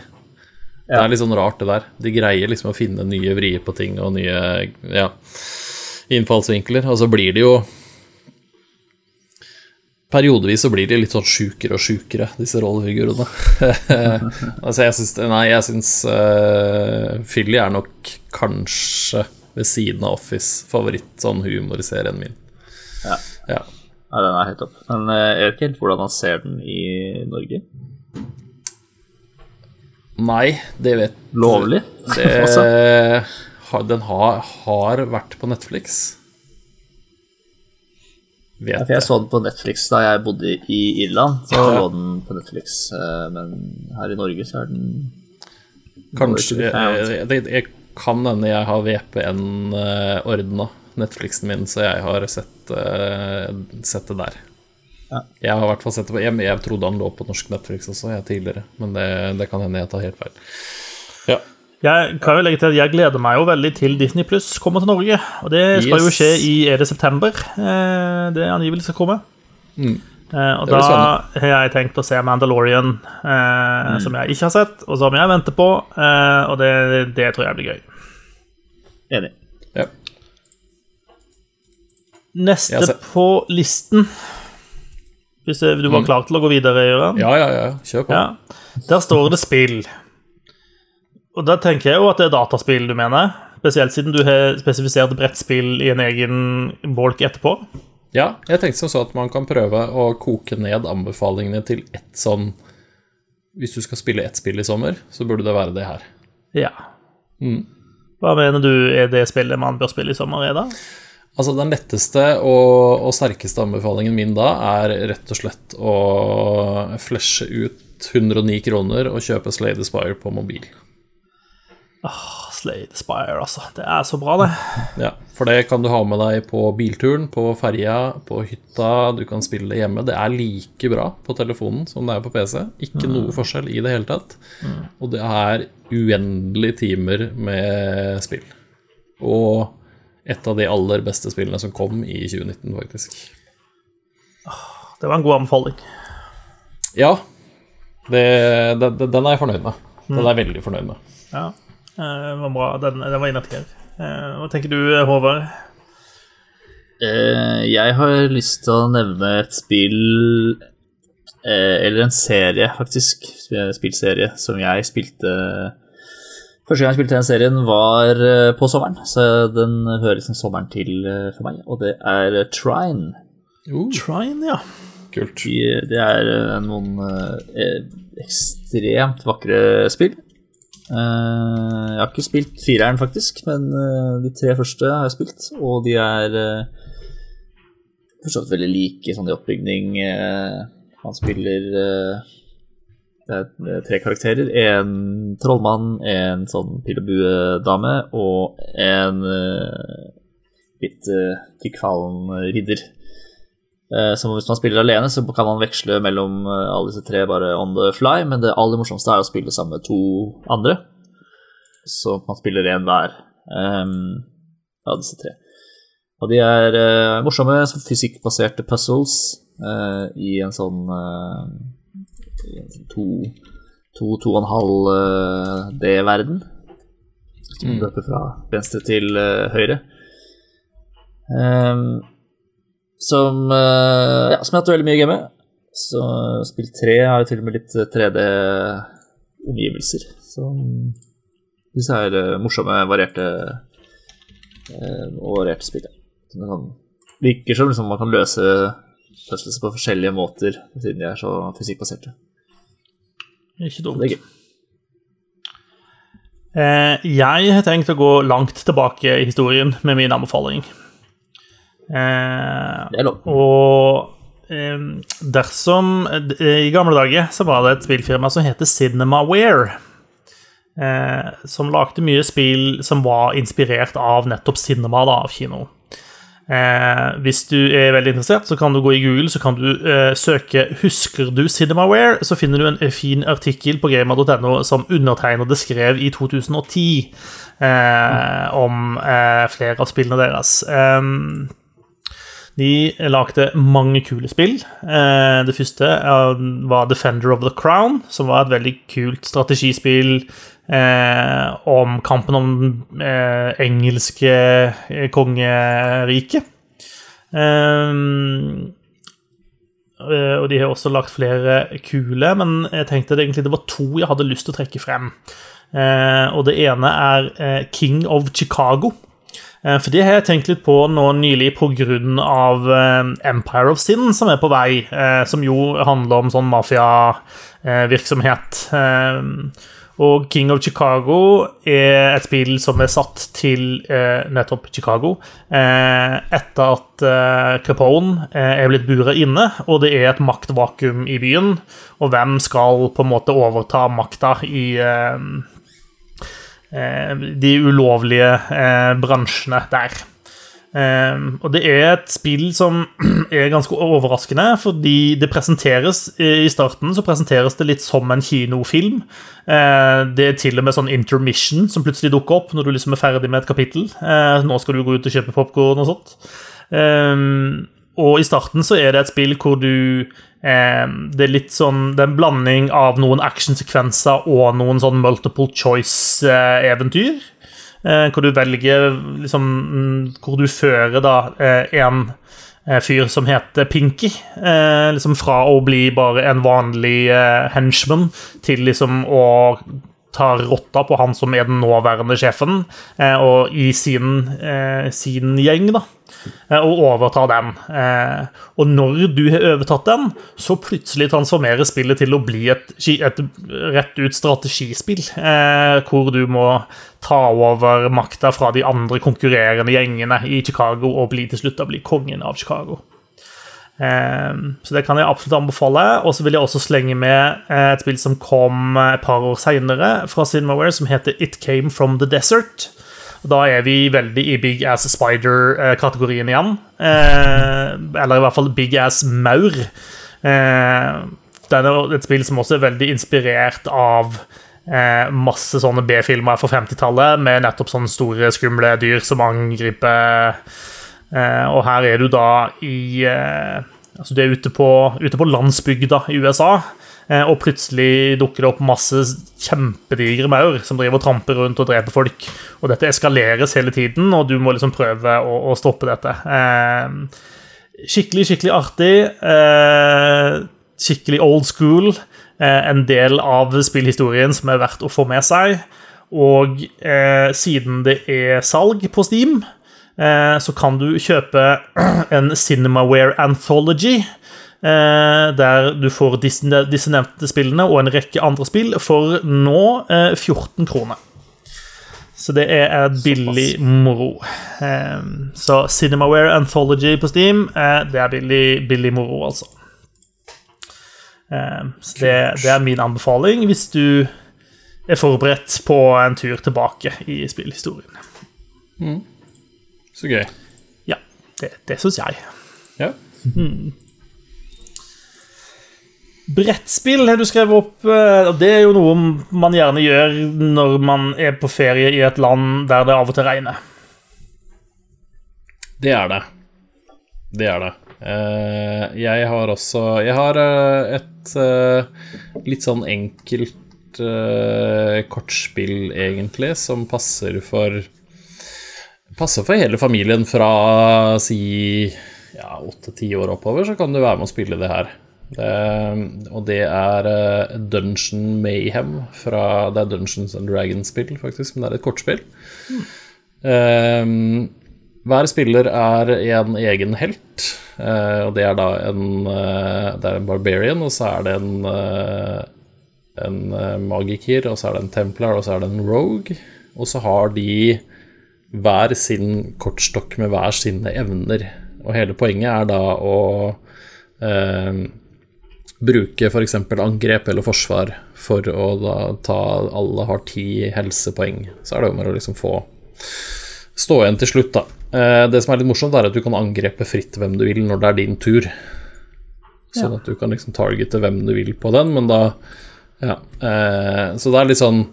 Det er litt sånn rart, det der. De greier liksom å finne nye vrier på ting og nye ja, innfallsvinkler, og så blir det jo Periodevis så blir de litt sånn sjukere og sjukere, disse rollefigurene. altså, jeg syns Nei, jeg syns uh, Philly er nok kanskje ved siden av Office favoritt sånn humorserien min. Ja. Ja. Ja, den er helt topp. Men eh, jeg vet ikke helt hvordan han ser den i Norge. Nei, det vet Lovlig? det, Den har, har vært på Netflix. Ja, Vet for jeg så den på Netflix da jeg bodde i Irland. Så Ja. lå den på Netflix, eh, men her i Norge så er den Kanskje found. jeg, jeg, jeg kan hende jeg har VPN uh, ordna Netflixen min, så jeg har sett, eh, sett det der. Ja. Jeg har hvert fall sett det på jeg, jeg trodde han lå på norsk Netflix også, jeg tidligere, men det, det kan hende jeg tar helt feil. Ja. Jeg kan jo legge til at jeg gleder meg jo veldig til Disney Pluss kommer til Norge. Og det skal jo skje i Er det september? Eh, det angivelig skal komme. Mm. Eh, og da har jeg tenkt å se Mandalorian, eh, Mm. som jeg ikke har sett, og som jeg venter på. Eh, og det, det tror jeg blir gøy. enig. ja. Neste på listen Hvis du var klar til å gå videre? Mm. ja, ja, ja. Kjør på. Ja. Der står det spill. Og da tenker jeg jo at det er dataspill du mener. Spesielt siden du har spesifisert brettspill i en egen bolk etterpå. Ja, jeg tenkte som så at man kan prøve å koke ned anbefalingene til ett sånn Hvis du skal spille ett spill i sommer, så burde det være det her. Ja. Mm. Hva mener du er det spillet man bør spille i sommer, er da? Altså Den letteste og, og sterkeste anbefalingen min da er rett og slett å flashe ut 109 kroner og kjøpe Slade Aspire på mobil. Slade Spire, altså. Det er så bra, det. Ja, For det kan du ha med deg på bilturen, på ferja, på hytta, du kan spille det hjemme. Det er like bra på telefonen som det er på PC. Ikke noe forskjell i det hele tatt. Og det er uendelige timer med spill. Og et av de aller beste spillene som kom i 2019, faktisk. Det var en god anbefaling. Ja, det, det, det, den er jeg fornøyd med. Den er jeg veldig fornøyd med. Ja, eh, det var bra. Den, den var innertier. Eh, Hva tenker du, Håvard? Eh, jeg har lyst til å nevne et spill eh, Eller en serie, faktisk. sp- Spillserie som jeg spilte Første gang jeg spilte den serien, var eh, på sommeren, så den hører liksom sommeren til eh, for meg. Og det er Trine. Uh, Trine, ja. Kult. De- Det er eh, noen eh, ekstremt vakre spill. Eh, jeg har ikke spilt fireren, faktisk, men eh, de tre første har jeg spilt. Og de er for så vidt veldig like sånn i oppbygning. eh, man spiller eh, det er eh, tre karakterer. En trollmann, en sånn pil og en uh, litt uh, tykkfallen ridder. Eh, Så hvis man spiller alene, så kan man veksle mellom eh, alle disse tre bare on the fly, men det aller morsomste er å spille sammen med to andre. Så man spiller én hver um, av disse tre. Og de er uh, morsomme, fysikkbaserte puzzles uh, i en sånn uh, sånn to, to, to og en halv eh, D-verden. Som løper fra venstre til eh, høyre. Um, som, eh, ja, som jeg har hatt veldig mye game med. Så spill 3 har jo til og med litt 3D-omgivelser. Som disse her morsomme, varierte og varierte spill. Sånn, virker som liksom, man kan løse puzzles på forskjellige måter, siden de er så fysikkbaserte. Ikke dumt. Det er gøy. Eh, jeg har tenkt å gå langt tilbake i historien med min anbefaling. Eh, og eh, dersom eh, I gamle dager så var det et spillfirma som heter Cinemaware. eh, som lagde mye spill som var inspirert av nettopp cinema, da, av kino. Eh, hvis du er veldig interessert, så kan du gå i Google så kan du eh, søke 'Husker du Cinemaware?' Så finner du en fin artikkel på gamer.no som undertegnede skrev i 2010 eh, om eh, flere av spillene deres. De lagde mange kule spill. Eh, det første var Defender of the Crown, som var et veldig kult strategispill eh, om kampen om eh, engelske kongeriket. og de har også lagt flere kule, men jeg tenkte det egentlig det var to jeg hadde lyst til å trekke frem. og det ene er King of Chicago. Eh, for det har jeg tenkt litt på nå nylig pga. Eh, Empire of Sin, som er på vei. Eh, som jo handler om sånn mafiavirksomhet. Og King of Chicago er et spill som er satt til nettopp Chicago. etter at Capone er blitt buret inne, og det er et maktvakuum i byen. Og hvem skal på en måte overta makta i Eh, de ulovlige eh, bransjene der. Eh, og det er et spill som er ganske overraskende, fordi det presenteres I starten så presenteres det litt som en kinofilm. Det er til og med sånn intermission som plutselig dukker opp når du liksom er ferdig med et kapittel. Nå skal du gå ut og kjøpe popkorn og sånt. Og i starten så er det et spill hvor du eh, Det er litt sånn Det er en blanding av noen actionsekvenser og noen sånn multiple choice-eventyr. Eh, hvor du velger liksom Hvor du fører da eh, en eh, fyr som heter Pinky. Liksom fra å bli bare en vanlig henchman til liksom å ta rotta på han som er den nåværende sjefen, og i sin, sin gjeng, da. Eh, og overta den. Eh, og når du har overtatt den, så plutselig transformerer spillet til å bli et, et rett ut strategispill, eh, hvor du må ta over makta fra de andre konkurrerende gjengene i Chicago og bli til slutt bli kongen av Chicago. Så det kan jeg absolutt anbefale. Og så vil jeg også slenge med et spill som kom et par år seinere fra Cinemaware, som heter It Came From The Desert. Da er vi veldig i Big Ass Spider-kategorien igjen. Eh, eller i hvert fall Big Ass Maur. Eh, det er et spill som også er veldig inspirert av eh, masse sånne B-filmer fra 50-tallet, med nettopp sånne store, skumle dyr som angriper. Eh, og her er du da i eh, Altså, du er ute på, ute på landsbygda i USA. Eh, og plutselig dukker det opp masse kjempedigre maur som driver og tramper rundt og dreper folk. Og dette eskaleres hele tiden, og du må liksom prøve å, å stoppe dette. Eh, skikkelig, skikkelig artig. Eh, skikkelig old school. En del av spillhistorien som er verdt å få med seg. Og siden det er salg på Steam, så kan du kjøpe en Cinemaware Anthology Eh, der du får disse, disse, nevnte spillene og en rekke andre spill for nå 14 eh, kroner. Så det er billig moro. Eh, så Cinemaware Anthology på Steam, det er billig, billig moro, altså. Så det, det, er min anbefaling hvis du er forberedt på en tur tilbake i spillhistorien. Mm. Så gøy. Ja, det, det syns jeg. Ja. Mm. Brettspill har du skrevet opp. Eh, og Det er jo noe man gjerne gjør når man er på ferie i et land der det av og til regner. Det er det. Det er det. Eh, jeg har også Jeg har eh, et litt sånn enkelt kortspill, egentlig, som passer for Passer for hele familien fra si ja, åtte-ti år oppover, så kan du være med å spille det her. Det, og det er uh, Dungeon Mayhem fra Det er Dungeons and Dragons-spill, faktisk, men det er et kortspill. Mm. Um, hver spiller er en egen helt, uh, og det er da en, uh, det er en barbarian, og så er det en, en magiker, og så er det en templar, og så er det en rogue. Og så har de hver sin kortstokk med hver sine evner. Og hele poenget er da å bruke f.eks. angrep eller forsvar for å da ta Alle har ti helsepoeng, så er det jo med å liksom få stå igjen til slutt, da. Eh, det som er litt morsomt, er at du kan angrepe fritt hvem du vil når det er din tur. Sånn at du kan liksom targete hvem du vil på den, men da Ja. Eh, så det er litt sånn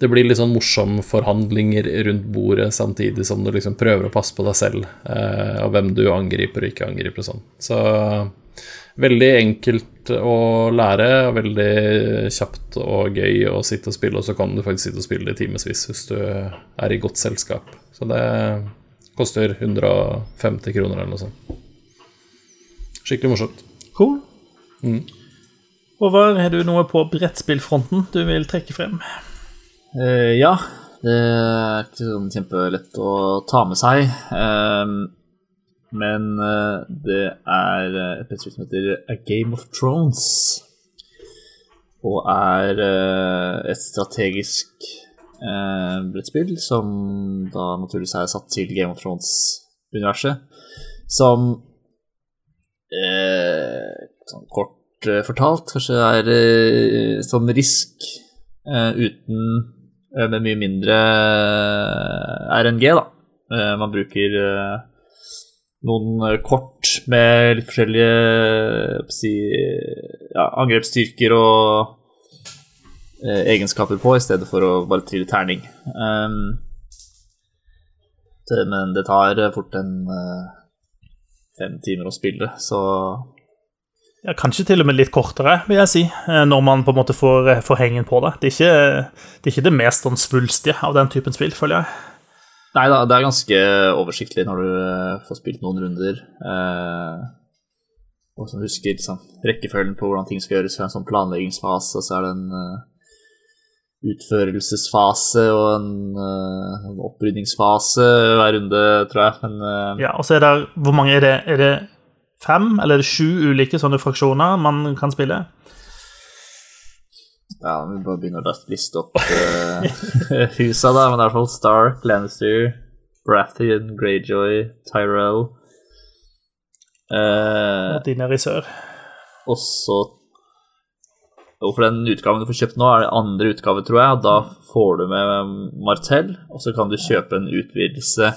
Det blir litt sånn morsomme forhandlinger rundt bordet samtidig som du liksom prøver å passe på deg selv, eh, og hvem du angriper og ikke angriper og sånn. Så veldig enkelt å lære, veldig kjapt og gøy å sitte og spille, og så kan du faktisk sitte og spille det i timevis hvis du er i godt selskap. Så det koster 150 kroner eller noe sånt. Skikkelig morsomt. Cool. Mm. Håvard, har du noe på brettspillfronten du vil trekke frem? Eh, ja, det er ikke sånn kjempelett å ta med seg. Um, men uh, det er et brettspill som heter A Game of Thrones. Og er uh, et strategisk eh, brettspill som da naturligvis er satt til Game of Thrones-universet. Som eh, sånn kort eh, fortalt kanskje er eh, som Risk eh, uten eh, Med mye mindre eh, RNG, da. Eh, man bruker eh, noen eh, kort med litt forskjellige si, ja, angrepsstyrker og eh, egenskaper på, i stedet for å bare trille terning. Um, men det tar eh, fort en eh, fem timer å spille, så Ja, kanskje til og med litt kortere, vil jeg si, eh, når man på en måte får, eh, får hengen på det. Det er ikke det, er ikke det mest sånn svulstige av den typen spill, føler jeg. Nei da, det er ganske oversiktlig når du eh, får spilt noen runder. Eh, og som husker liksom, rekkefølgen på hvordan ting skal gjøres. så er det en sånn planleggingsfase, og så er det en uh, utførelsesfase og en, uh, en opprydningsfase hver runde, tror jeg. Men uh, Ja, og så er det Hvor mange er det? Er det fem eller er sju ulike sånne fraksjoner man kan spille? ja, vi bare begynne å liste opp uh, husa, da. Men i hvert fall Stark, Lannister, Brathian, Greyjoy, Tyrell. uh, Og de nede i sør. Og så Og for den utgaven du får kjøpt nå, er det andre utgave, tror jeg. Da får du med Martell, og så kan du kjøpe en utvidelse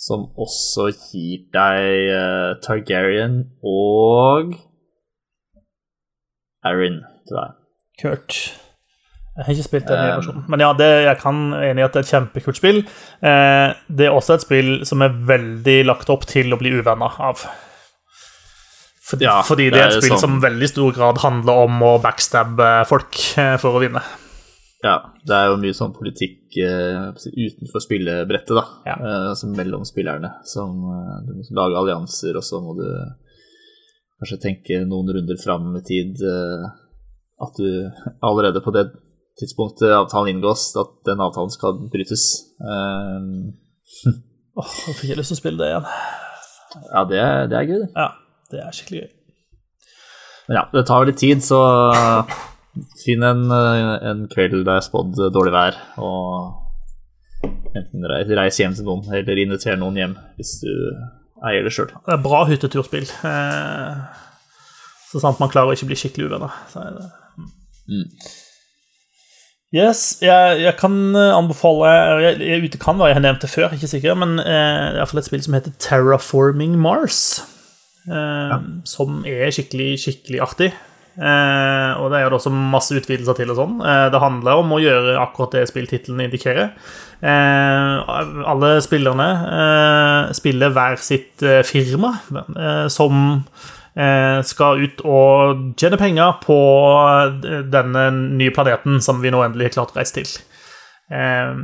som også gir deg uh, Targaryen og Erin, tror jeg. Kurt. Jeg har ikke spilt den Um, versjonen. Men ja, det, jeg kan enig i at det er et kjempekult spill. Eh, det er også et spill som er veldig lagt opp til å bli uvenner av. Fordi, Ja, fordi det, det er et spill sånn. som veldig stor grad handler om å backstabbe folk eh, for å vinne. Ja, det er jo mye sånn politikk uh, utenfor spillebrettet, da. Ja. Uh, altså mellom spillerne. Som uh, du må lage allianser, og så må du kanskje tenke noen runder fram i tid. At du allerede på det tidspunktet avtalen inngås, at den avtalen skal brytes. Åh, jeg fikk lyst til å spille det igjen. ja, det, det er gøy, det. Ja, det er skikkelig gøy. Men ja, det tar litt tid, så finn en, eh, en kveld det er spådd dårlig vær, og enten reis, hjem til noen, eller inviter noen hjem hvis du eier det sjøl. Det er bra hytteturspill. Eh, så sant man klarer å ikke bli skikkelig uvenner. Så er det. Mm. Yes, jeg, jeg kan eh, anbefale Jeg, jeg ute kan være jeg har nevnt det før, ikke sikker, men eh, det er iallfall et spill som heter Terraforming Mars. Eh, Som er skikkelig, skikkelig artig. Eh, og det er jo også masse utvidelser til og sånn. Eh, det handler om å gjøre akkurat det spilltittelen indikerer. Eh, alle spillerne spiller hver sitt firma, som skal ut og tjene penger på denne nye planeten som vi nå endelig har klart å reise til. Eh,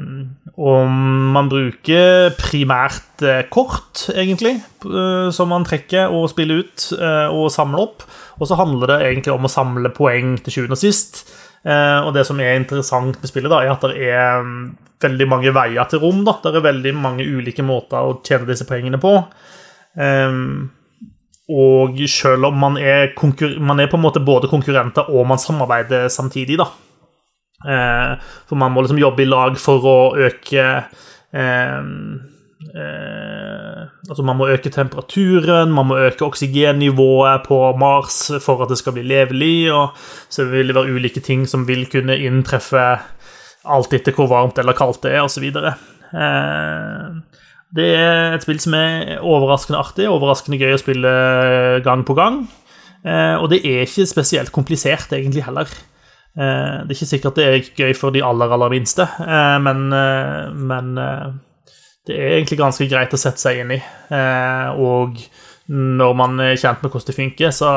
og man bruker primært eh, kort, egentlig, eh, som man trekker og spiller ut eh, og samler opp. Og så handler det egentlig om å samle poeng til sjuende og sist. Og det som er interessant med spillet, da, er at det er mm, veldig mange veier til rom. da. Det er veldig mange ulike måter å tjene disse poengene på. Eh, og selv om man er, man er på en måte både konkurrenter og man samarbeider samtidig, da. Eh, for man må liksom jobbe i lag for å øke eh, eh, Altså Man må øke temperaturen, man må øke oksygennivået på Mars for at det skal bli levelig, og så vil det være ulike ting som vil kunne inntreffe alt etter hvor varmt eller kaldt det er, osv. Det er et spill som er overraskende artig, overraskende gøy å spille gang på gang. Og det er ikke spesielt komplisert, egentlig, heller. Det er ikke sikkert det er gøy for de aller, aller minste, men, men det er egentlig ganske greit å sette seg inn i. Og når man er kjent med hvordan det funker, så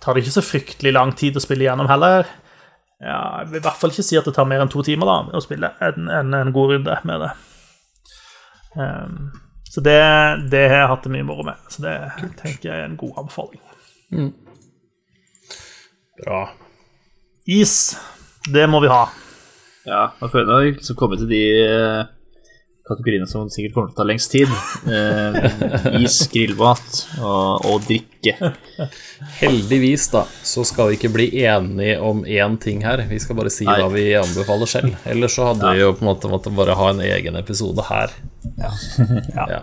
tar det ikke så fryktelig lang tid å spille gjennom heller. Ja, jeg vil i hvert fall ikke si at det tar mer enn to timer da, å spille en, en, en god runde med det. Um, så det, det, har jeg hatt det mye moro med. Så det Kult. tenker jeg er en god anbefaling. Mm. Bra. Is, det må vi ha. Ja, jeg føler vi liksom kommet til de eh, kategoriene som sikkert kommer til å ta lengst tid. Eh, is, grillmat og, og, drikke. Heldigvis, da, så skal vi ikke bli enige om én ting her. Vi skal bare si Nei. hva vi anbefaler selv. Ellers så hadde ja. vi jo på en måte måttet bare ha en egen episode her. Ja. ja.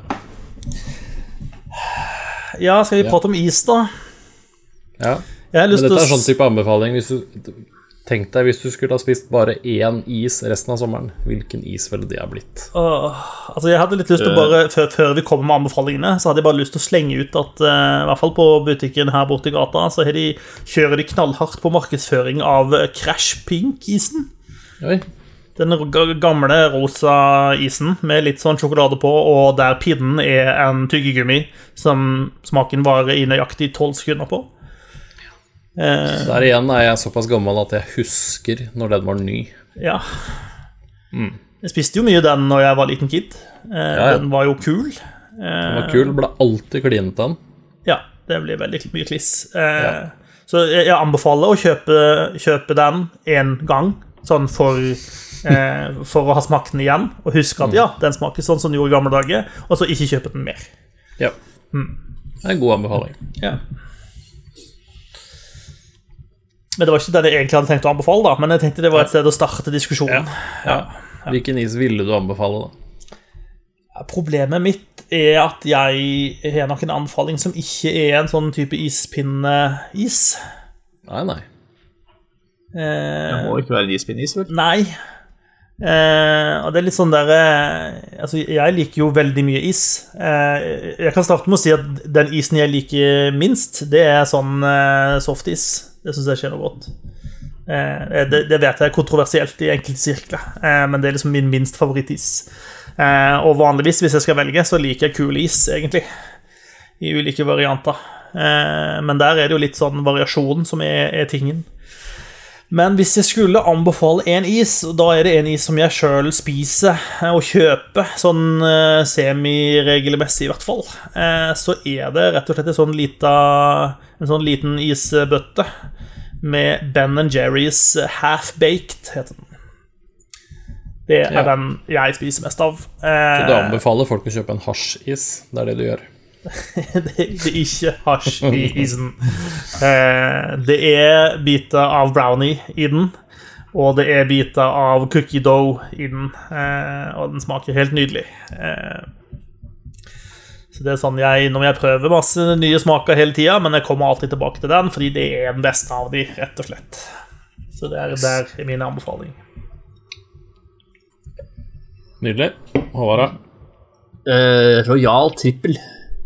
ja skal vi prate om is, da? Ja. Men dette er sånn type anbefaling. Hvis du Tenk deg hvis du skulle ha spist bare én is resten av sommeren. Hvilken is ville det ha blitt? Uh, altså jeg hadde litt lyst til å bare, før, før, vi kommer med anbefalingene, så hadde jeg bare lyst til å slenge ut at uh, i hvert fall på butikken her borte i gata, så de, kjører de knallhardt på markedsføring av Crash Pink-isen. Den gamle rosa isen med litt sånn sjokolade på, og der pinnen er en tyggegummi som smaken varer i nøyaktig tolv sekunder på. Eh, Der igjen er jeg såpass gammel at jeg husker når den var ny. Ja. Mm. Jeg spiste jo mye den når jeg var liten kid. Eh, ja, ja. Den var jo kul. Den var kul, ble alltid klint den. Ja, det blir veldig mye kliss. Eh, ja. Så jeg anbefaler å kjøpe, kjøpe den én gang, sånn for, eh, for å ha smakt den igjen. Og huske at mm. ja, den smaker sånn som den gjorde i gamle dager, og så ikke kjøpe den mer. Ja. Mm. Det er en god anbefaling. Ja. Men det var ikke den jeg egentlig hadde tenkt å anbefale, da. Men jeg tenkte det var et sted å starte diskusjonen. Ja. Ja. Hvilken is ville du anbefale, da? Problemet mitt er at jeg har nok en anbefaling som ikke er en sånn type ispinneis. Nei, nei. Eh, det må ikke være en ispinneis, vel? Nei. Eh, og det er litt sånn der eh, Altså, jeg liker jo veldig mye is. Eh, jeg kan starte med å si at den isen jeg liker minst, det er sånn eh, softis. Det syns jeg ikke er noe godt. Eh, det, det, vet jeg er kontroversielt i enkelte sirkler, eh, men det er liksom min minst favorittis. Eh, og vanligvis, hvis jeg skal velge, så liker jeg kul is, egentlig. I ulike varianter. men der er det jo litt sånn variasjon som er, er tingen. Men hvis jeg skulle anbefale en is, da er det en is som jeg sjøl spiser og kjøper, sånn semiregelmessig i hvert fall, så er det rett og slett en sånn, lita, en sånn liten isbøtte med Ben Jerrys Half-Baked, heter den. Det er ja. den jeg spiser mest av. Så du eh, anbefaler folk å kjøpe en hasjis? Det er det du gjør? det, er ikke hasj i isen. Eh, det er biter av brownie i den, og det er biter av cookie dough i den. Eh, og den smaker helt nydelig. Så det er sånn jeg, Når jeg prøver masse nye smaker hele tida, men jeg kommer alltid tilbake til den, fordi det er den beste av de, rett og slett. Så det er der er min anbefaling. Nydelig. Håvard, da? Eh, Royal trippel.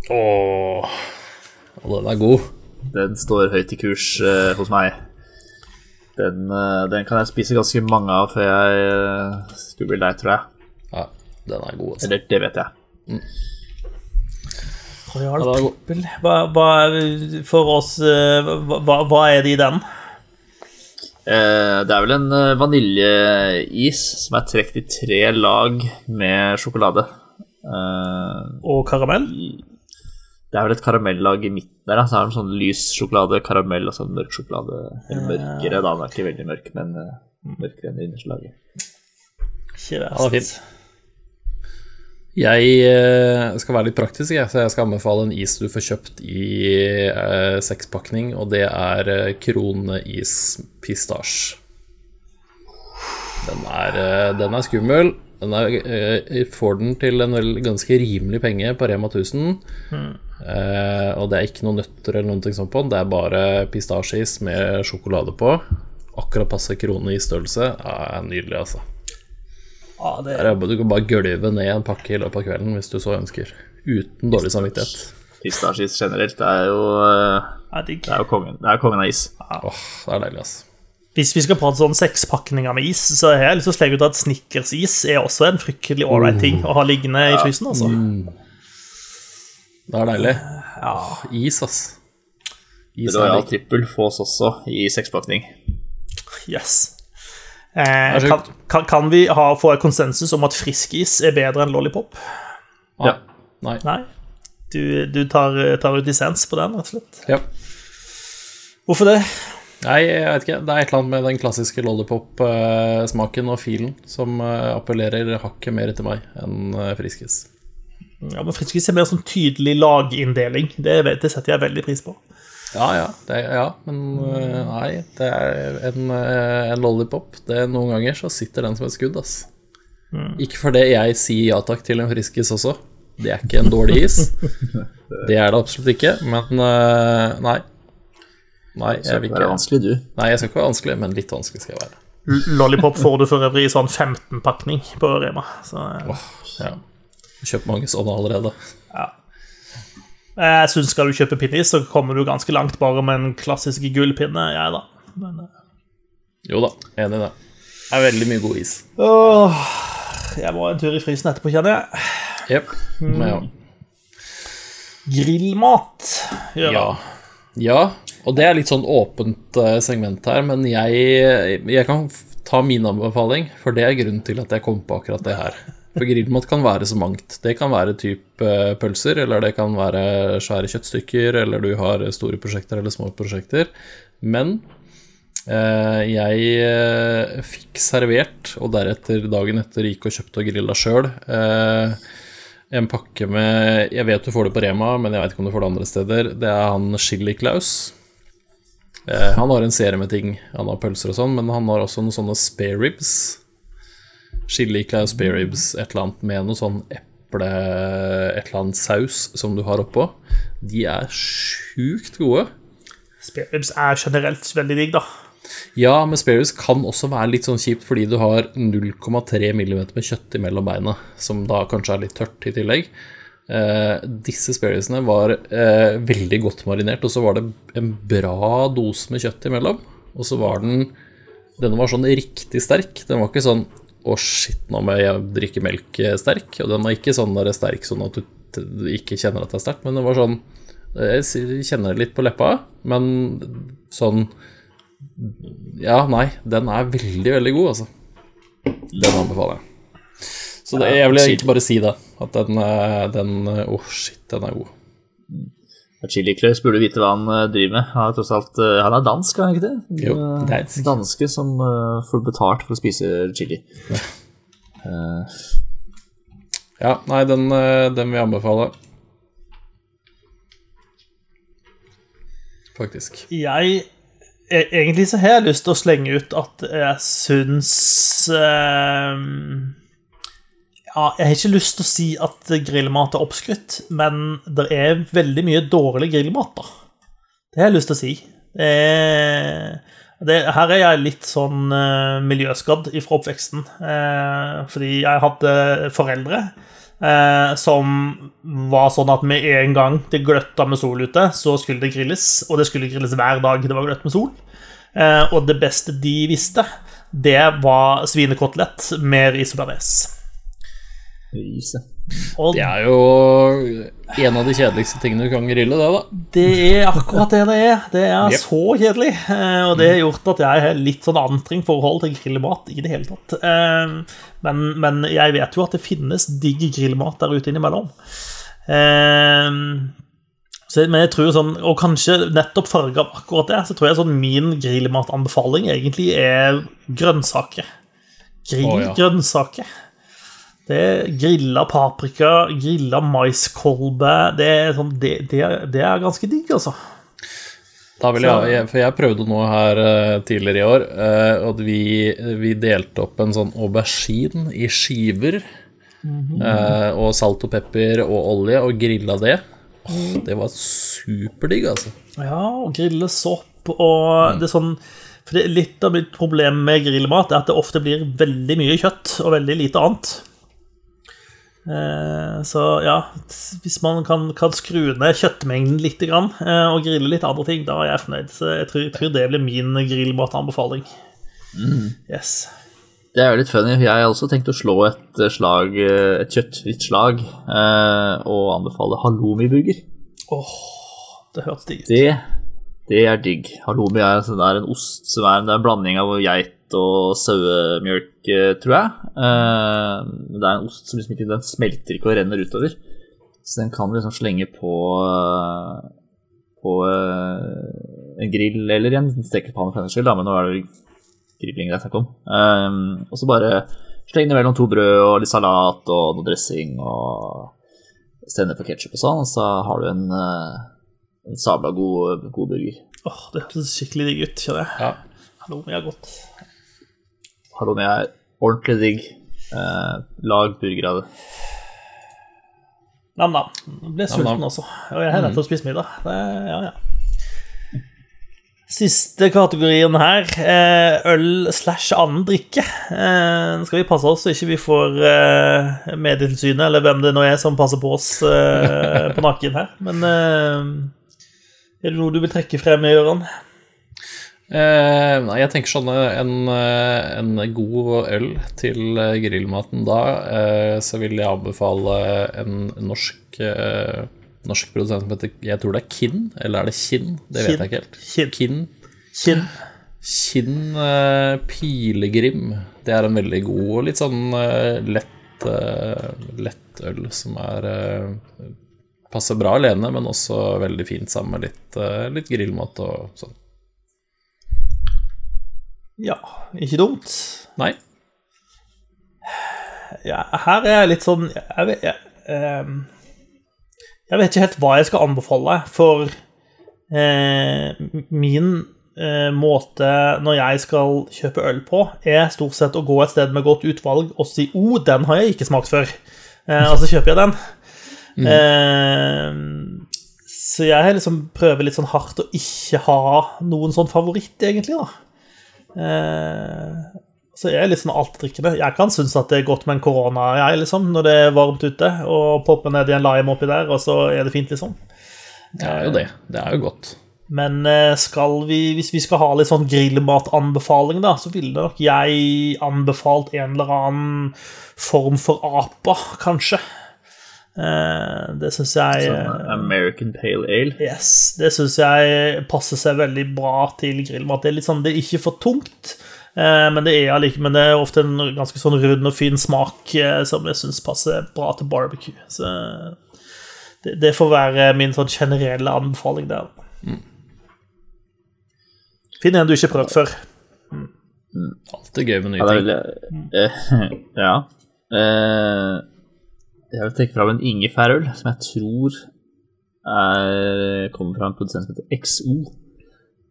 Åh, den er god. Den står høyt i kurs eh, hos meg. Den, eh, den, kan jeg spise ganske mange av før jeg uh, skulle bli lei, tror jeg. Ja, den er god. Altså. Eller det vet jeg. Mm. Royal trippel hva, hva, For oss, eh, hva, hva, er det i den? Eh, det er vel en eh, vaniljeis som er trukket i tre lag med sjokolade. Og karamell? Det er vel et karamellag i midten der. Da. Så er det en sånn lys sjokolade, karamell og sånn mørk sjokolade. Eller mørkere, da. Den er ikke veldig mørk, men mørkere enn det innerste laget. Ikke verst. Jeg eh, skal være litt praktisk, så jeg skal anbefale en is du får kjøpt i eh, sekspakning, og det er eh, kroneis pistasje. Den eh, den er skummel. Den er, eh, får den til en vel ganske rimelig penge på Rema 1000. Eh, og det er ikke noen nøtter eller ting sånt på den. Det er bare pistasjeis med sjokolade på. Akkurat passe krone i størrelse. Ja, nydelig, altså. Ja, det er, du kan bare gølve ned en pakke i løpet av kvelden hvis du så ønsker. Uten dårlig samvittighet. Pistasjis generelt det er jo eh, er. Det er jo kongen, det er kongen av is. Åh, det er deilig, ass. Hvis vi skal prate sånn sekspakninger med is, så har jeg lyst til å slenge ut at Snickers-is er også en fryktelig ålreit ting å ha liggende i frysen. altså. Det er deilig. Ja. is, ass. Is er Royal trippel fås også i sekspakning. Yes. Eh, kan, kan, kan vi ha, få konsensus om at friskis er bedre enn lollipop? Ja. Nei. Nei? Du, du tar, tar ut dissens på den, rett og slett. Ja. Hvorfor det? Nei, jeg vet ikke. Det er et eller annet med den klassiske lollipop-smaken og filen som eh, appellerer hakket mer til meg enn eh, Friskis. Ja, men Friskis er mer sånn tydelig laginndeling. Det, det setter jeg veldig pris på. Ja, ja, det, ja men eh, nei, det er en, eh, en lollipop. Det er Noen ganger så sitter den som et skudd, ass. Ikke fordi jeg sier ja takk til en Friskis også. Det er ikke en dårlig is. Det er det absolutt ikke, men eh, nei. Nei, jeg vil ikke være vanskelig, du. Nei, jeg skal ikke være vanskelig, men litt vanskelig skal jeg være. Lollipop får du for øvrig i sånn 15-pakning på Rema. Så Åh, ja. Kjøpt mange sånne allerede. Jeg syns skal du kjøpe pinneis, så kommer du ganske langt bare med en klassisk gullpinne, jeg, da. Men, eh, Jo da, enig i det. Det er veldig mye god is. åh, jeg må en tur i frysen etterpå, kjenner jeg. Jepp. Men ja. Grillmat. gjør ja. Ja, og det er litt sånn åpent eh, segment her, men jeg, jeg kan ta min anbefaling, for det er grunnen til at jeg kom på akkurat det her. For grillmat kan være så mangt. Det kan være type eh, pølser, eller det kan være svære kjøttstykker, eller du har store prosjekter eller små prosjekter. Men eh, jeg eh, fikk servert, og deretter dagen etter gikk og kjøpte og grilla sjøl, en pakke med Jeg vet du får det på Rema, men jeg vet ikke om du får det andre steder. Det er han Chili Klaus. Han har en serie med ting. Han har pølser og sånn, men han har også noen sånne spare ribs. Chili spare ribs, et eller annet med noe sånn eple Et eller annet saus som du har oppå. De er sjukt gode. Spareribs er generelt veldig digg, da. Ja, men spare ribs kan også være litt sånn kjipt fordi du har 0,3 mm med kjøtt imellom beina, som da kanskje er litt tørt i tillegg. Eh, disse spareribsene var eh, veldig godt marinert, og så var det en bra dose med kjøtt imellom. Og så var den Denne var sånn riktig sterk. Den var ikke sånn å, shit, nå må jeg drikke melk eh, sterk. Og den var ikke sånn der sterk sånn at du ikke kjenner at det er sterkt, men den var sånn eh, Jeg kjenner det litt på leppa, men sånn ja, nei, den er veldig, veldig god, altså. Den anbefaler jeg. Så det, jeg vil egentlig bare si det. At den, eh, den Å, shit, den er god. Chili Claus burde vite hva han eh, driver med. Han er tross alt eh, Han er dansk, er han ikke det? Jo, Eh, dansk. Danske som får betalt for å spise chili. Eh, Ja, nei, den, den vil jeg anbefale. Faktisk. Jeg e- Egentlig så har jeg lyst til å slenge ut at jeg syns ehm, Ja, jeg har ikke lyst til å si at grillmat er oppskrytt, men det er veldig mye dårlig grillmat, da. Det har jeg lyst til å si. Er, det, her er jeg litt sånn eh, miljøskadd fra oppveksten, eh, fordi jeg hadde foreldre eh, som var sånn at med en gang det gløtta med sol ute, så skulle det grilles, og det skulle grilles hver dag det var gløtt med sol. Eh, og det beste de visste, det var svinekotelett med ris og bearnés. Og Det er jo en av de kjedeligste tingene du kan grille, det, da. det er akkurat det det er. Det er Yep. så kjedelig. eh, Og det har gjort at jeg har litt sånn anstrengt forhold til grillmat i det hele tatt. Eh, Men, men jeg vet jo at det finnes digg grillmat der ute innimellom. Eh, Så, men jeg tror sånn, Og kanskje nettopp farga av akkurat det, så tror jeg sånn min grillmatanbefaling egentlig er grønnsaker. Grillgrønnsaker. Oh, ja. Det er grilla paprika, grilla maiskolbe det sånn, det, det, det er ganske digg, altså. Da vil jeg, for jeg prøvde noe her eh, tidligere i år, eh, og vi, vi delte opp en sånn aubergine i skiver. eh, og salt og pepper og olje, og grilla det. Oh, det var superdigg, altså. Ja, og grille sopp og det er sånn For det, litt av mitt problem med grillmat er at det ofte blir veldig mye kjøtt og veldig lite annet. Eh, så ja, hvis man kan, kan skru ned kjøttmengden litt grann, eh, og grille litt andre ting, da er jeg fornøyd. Så jeg tror, tror det blir min grillmatanbefaling. Yes. Det er jo litt funny. Jeg har også tenkt å slå et eh, slag, et kjøttfritt slag, og anbefale halloumi-burger. Åh, det hørtes digg ut. Det, det er digg. Halloumi er, altså, er en ost som er en blanding av geit og sauemjølk, eh, tror jeg. Men Det er en ost som liksom ikke den smelter ikke og renner utover. Så den kan du liksom slenge på eh, på eh, en grill eller en stekepanne for den skyld, da, men nå er det grilling det er snakk om. Og så bare sleng det mellom to brød og litt salat og noe dressing og sennep og ketsjup og sånn, og så har du en, eh, en sabla god, god burger. Åh, det høres skikkelig digg ut, kjenner jeg. Ja. Hallo, jeg har gått. Halloumi er ordentlig digg. Eh, lag burger av det. Nam-nam. Ble sulten Nam-nam. også. Og jeg har nettopp spist middag. Det, ja, ja. Siste kategorien her, eh, øl slash annen drikke. Eh, Nå skal vi passe oss så ikke vi får eh, Medietilsynet, eller hvem det nå er som passer på oss eh, på nakken her. Men eh, er det noe du vil trekke frem, Gøran? Eh, nei, jeg tenker sånn en, eh, en god øl til eh, grillmaten da, så vil jeg anbefale en norsk Norsk produsent som heter Jeg tror det er Kinn, eller er det Kinn? Det vet jeg ikke helt. Kinn. Kinn. Kinn. Kinn Pilegrim. Det er en veldig god og litt sånn lett, lett øl som er Passer bra alene, men også veldig fint sammen med litt, litt grillmat og sånn. Ja, ikke dumt. Nei. ja, her er jeg litt sånn Jeg vet, jeg, ehm, jeg vet ikke helt hva jeg skal anbefale, for eh, min eh, måte når jeg skal kjøpe øl på, er stort sett å gå et sted med godt utvalg og si 'Å, oh, den har jeg ikke smakt før', eh, og så kjøper jeg den. Eh, så jeg liksom prøver litt sånn hardt å ikke ha noen sånn favoritt, egentlig, da. Eh, så jeg er liksom sånn altdrikkende. Jeg kan synes at det er godt med en korona, jeg, liksom, når det er varmt ute, og poppe ned i en lime oppi der, og så er det fint, liksom. Det er jo det. Det er jo godt. Men eh, skal vi, hvis vi skal ha litt sånn grillmatanbefaling, da, så ville nok jeg anbefalt en eller annen form for apa, kanskje. Eh, det syns jeg Sånn eh, American Pale Ale. Yes, det syns jeg passer seg veldig bra til grillmat. Det er litt sånn, det er ikke for tungt, eh, men det er, men det er ofte en ganske sånn rund og fin smak eh, som jeg syns passer bra til barbecue. Så det, det får være min sånn generelle anbefaling der. Finn en du ikke har prøvd før. Alltid gøy med nye Ja, ting. Ja jeg eh, Ja. Eh, jeg vil trekke fram en ingefærøl som jeg tror er, kommer fra en produsent som heter XO.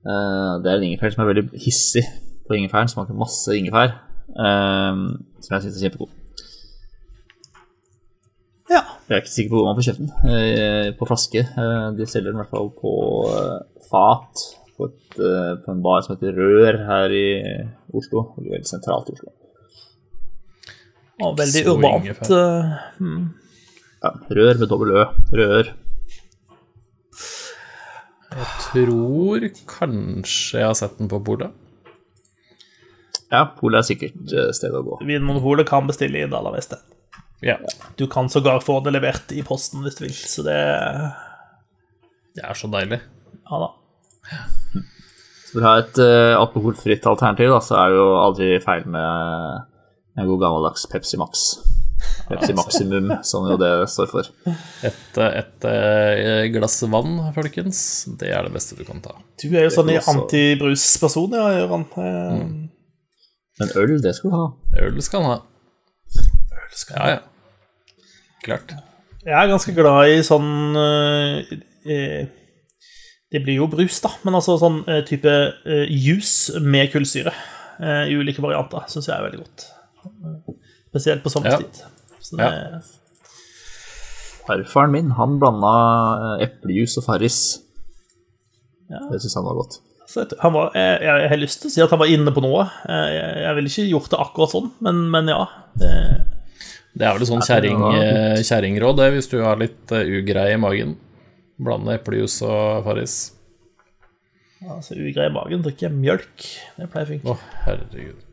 Eh, det er en ingefær som er veldig hissig på ingefæren. Smaker masse ingefær. eh, som jeg syns er kjempegod. Ja. Jeg er ikke sikker på hvor man får kjøpt den. eh, på flaske. De selger den i hvert fall på fat på, et, på en bar som heter Rør her i Oslo. Veldig sentralt i Oslo. Og veldig Så urbant. mm. Ja, rør med dobbel Ø. Rør. Jeg Tror kanskje jeg har sett den på Polet. Ja, Polet er sikkert eh, stedet å gå. Vinmonopolet kan bestille i Dala Veste. Ja. Du kan sågar få det levert i posten hvis du vil, så det Det er så deilig. Ja da. Hvis du vil ha et eh, alkoholfritt alternativ, da, så er det jo aldri feil med en god gammeldags Pepsi Max. Pepsi Maximum, som jo det står for. Et, et, eh, glass vann, folkens, det er det beste du kan ta. Du er jo sånn også- antibrusperson, ja, Gøran. Mm. Men øl, det skal du ha. Øl skal han ha. Ja, ja. Klart. Jeg er ganske glad i sånn eh, eh, Det blir jo brus, da, men altså sånn eh, type eh, juice med kullsyre eh, i ulike varianter syns jeg er veldig godt. Spesielt på sommerstid. Så det, Ja. Farfaren min han blanda eh, eplejus og Farris. Ja. Det syns han var godt. jeg, han var, jeg, jeg har lyst til å si at han var inne på noe. Eh, Jeg, jeg ville ikke gjort det akkurat sånn, men, men ja. Det, Det er vel et sånn eh, kjerringråd, det, hvis du har litt eh, ugrei i magen. Blande eplejus og Farris. altså, ugrei i magen, drikke mjølk. Det pleier Å, funke. herregud.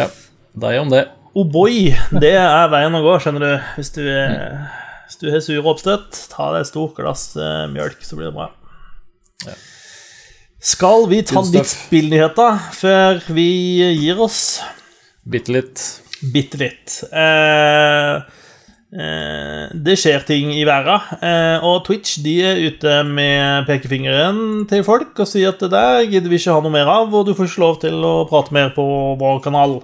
Ja, deg om det. Oh boy, det er veien å gå, skjønner du. Hvis du, er- hvis du har sure oppstøtt, ta deg et stort glass uh, mjølk, så blir det bra. Ja. Skal vi ta litt spillnyheter før vi gir oss? Bitte litt. Bitte litt. Eh, eh, det skjer ting i verden, eh, og Twitch de er ute med pekefingeren til folk og sier at det der gidder vi ikke ha noe mer av, og du får ikke lov til å prate mer på vår kanal.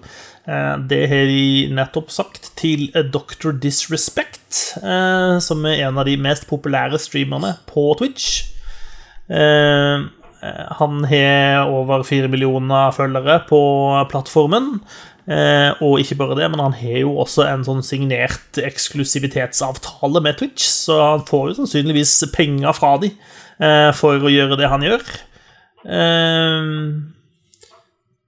Eh, det har de nettopp sagt til Dr. Disrespect, eh, som er en av de mest populære streamerne på Twitch. Eh, han har over fire millioner følgere på plattformen. Eh, og ikke bare det, men han har jo også en sånn signert eksklusivitetsavtale med Twitch, så han får jo sannsynligvis penger fra de eh, for å gjøre det han gjør.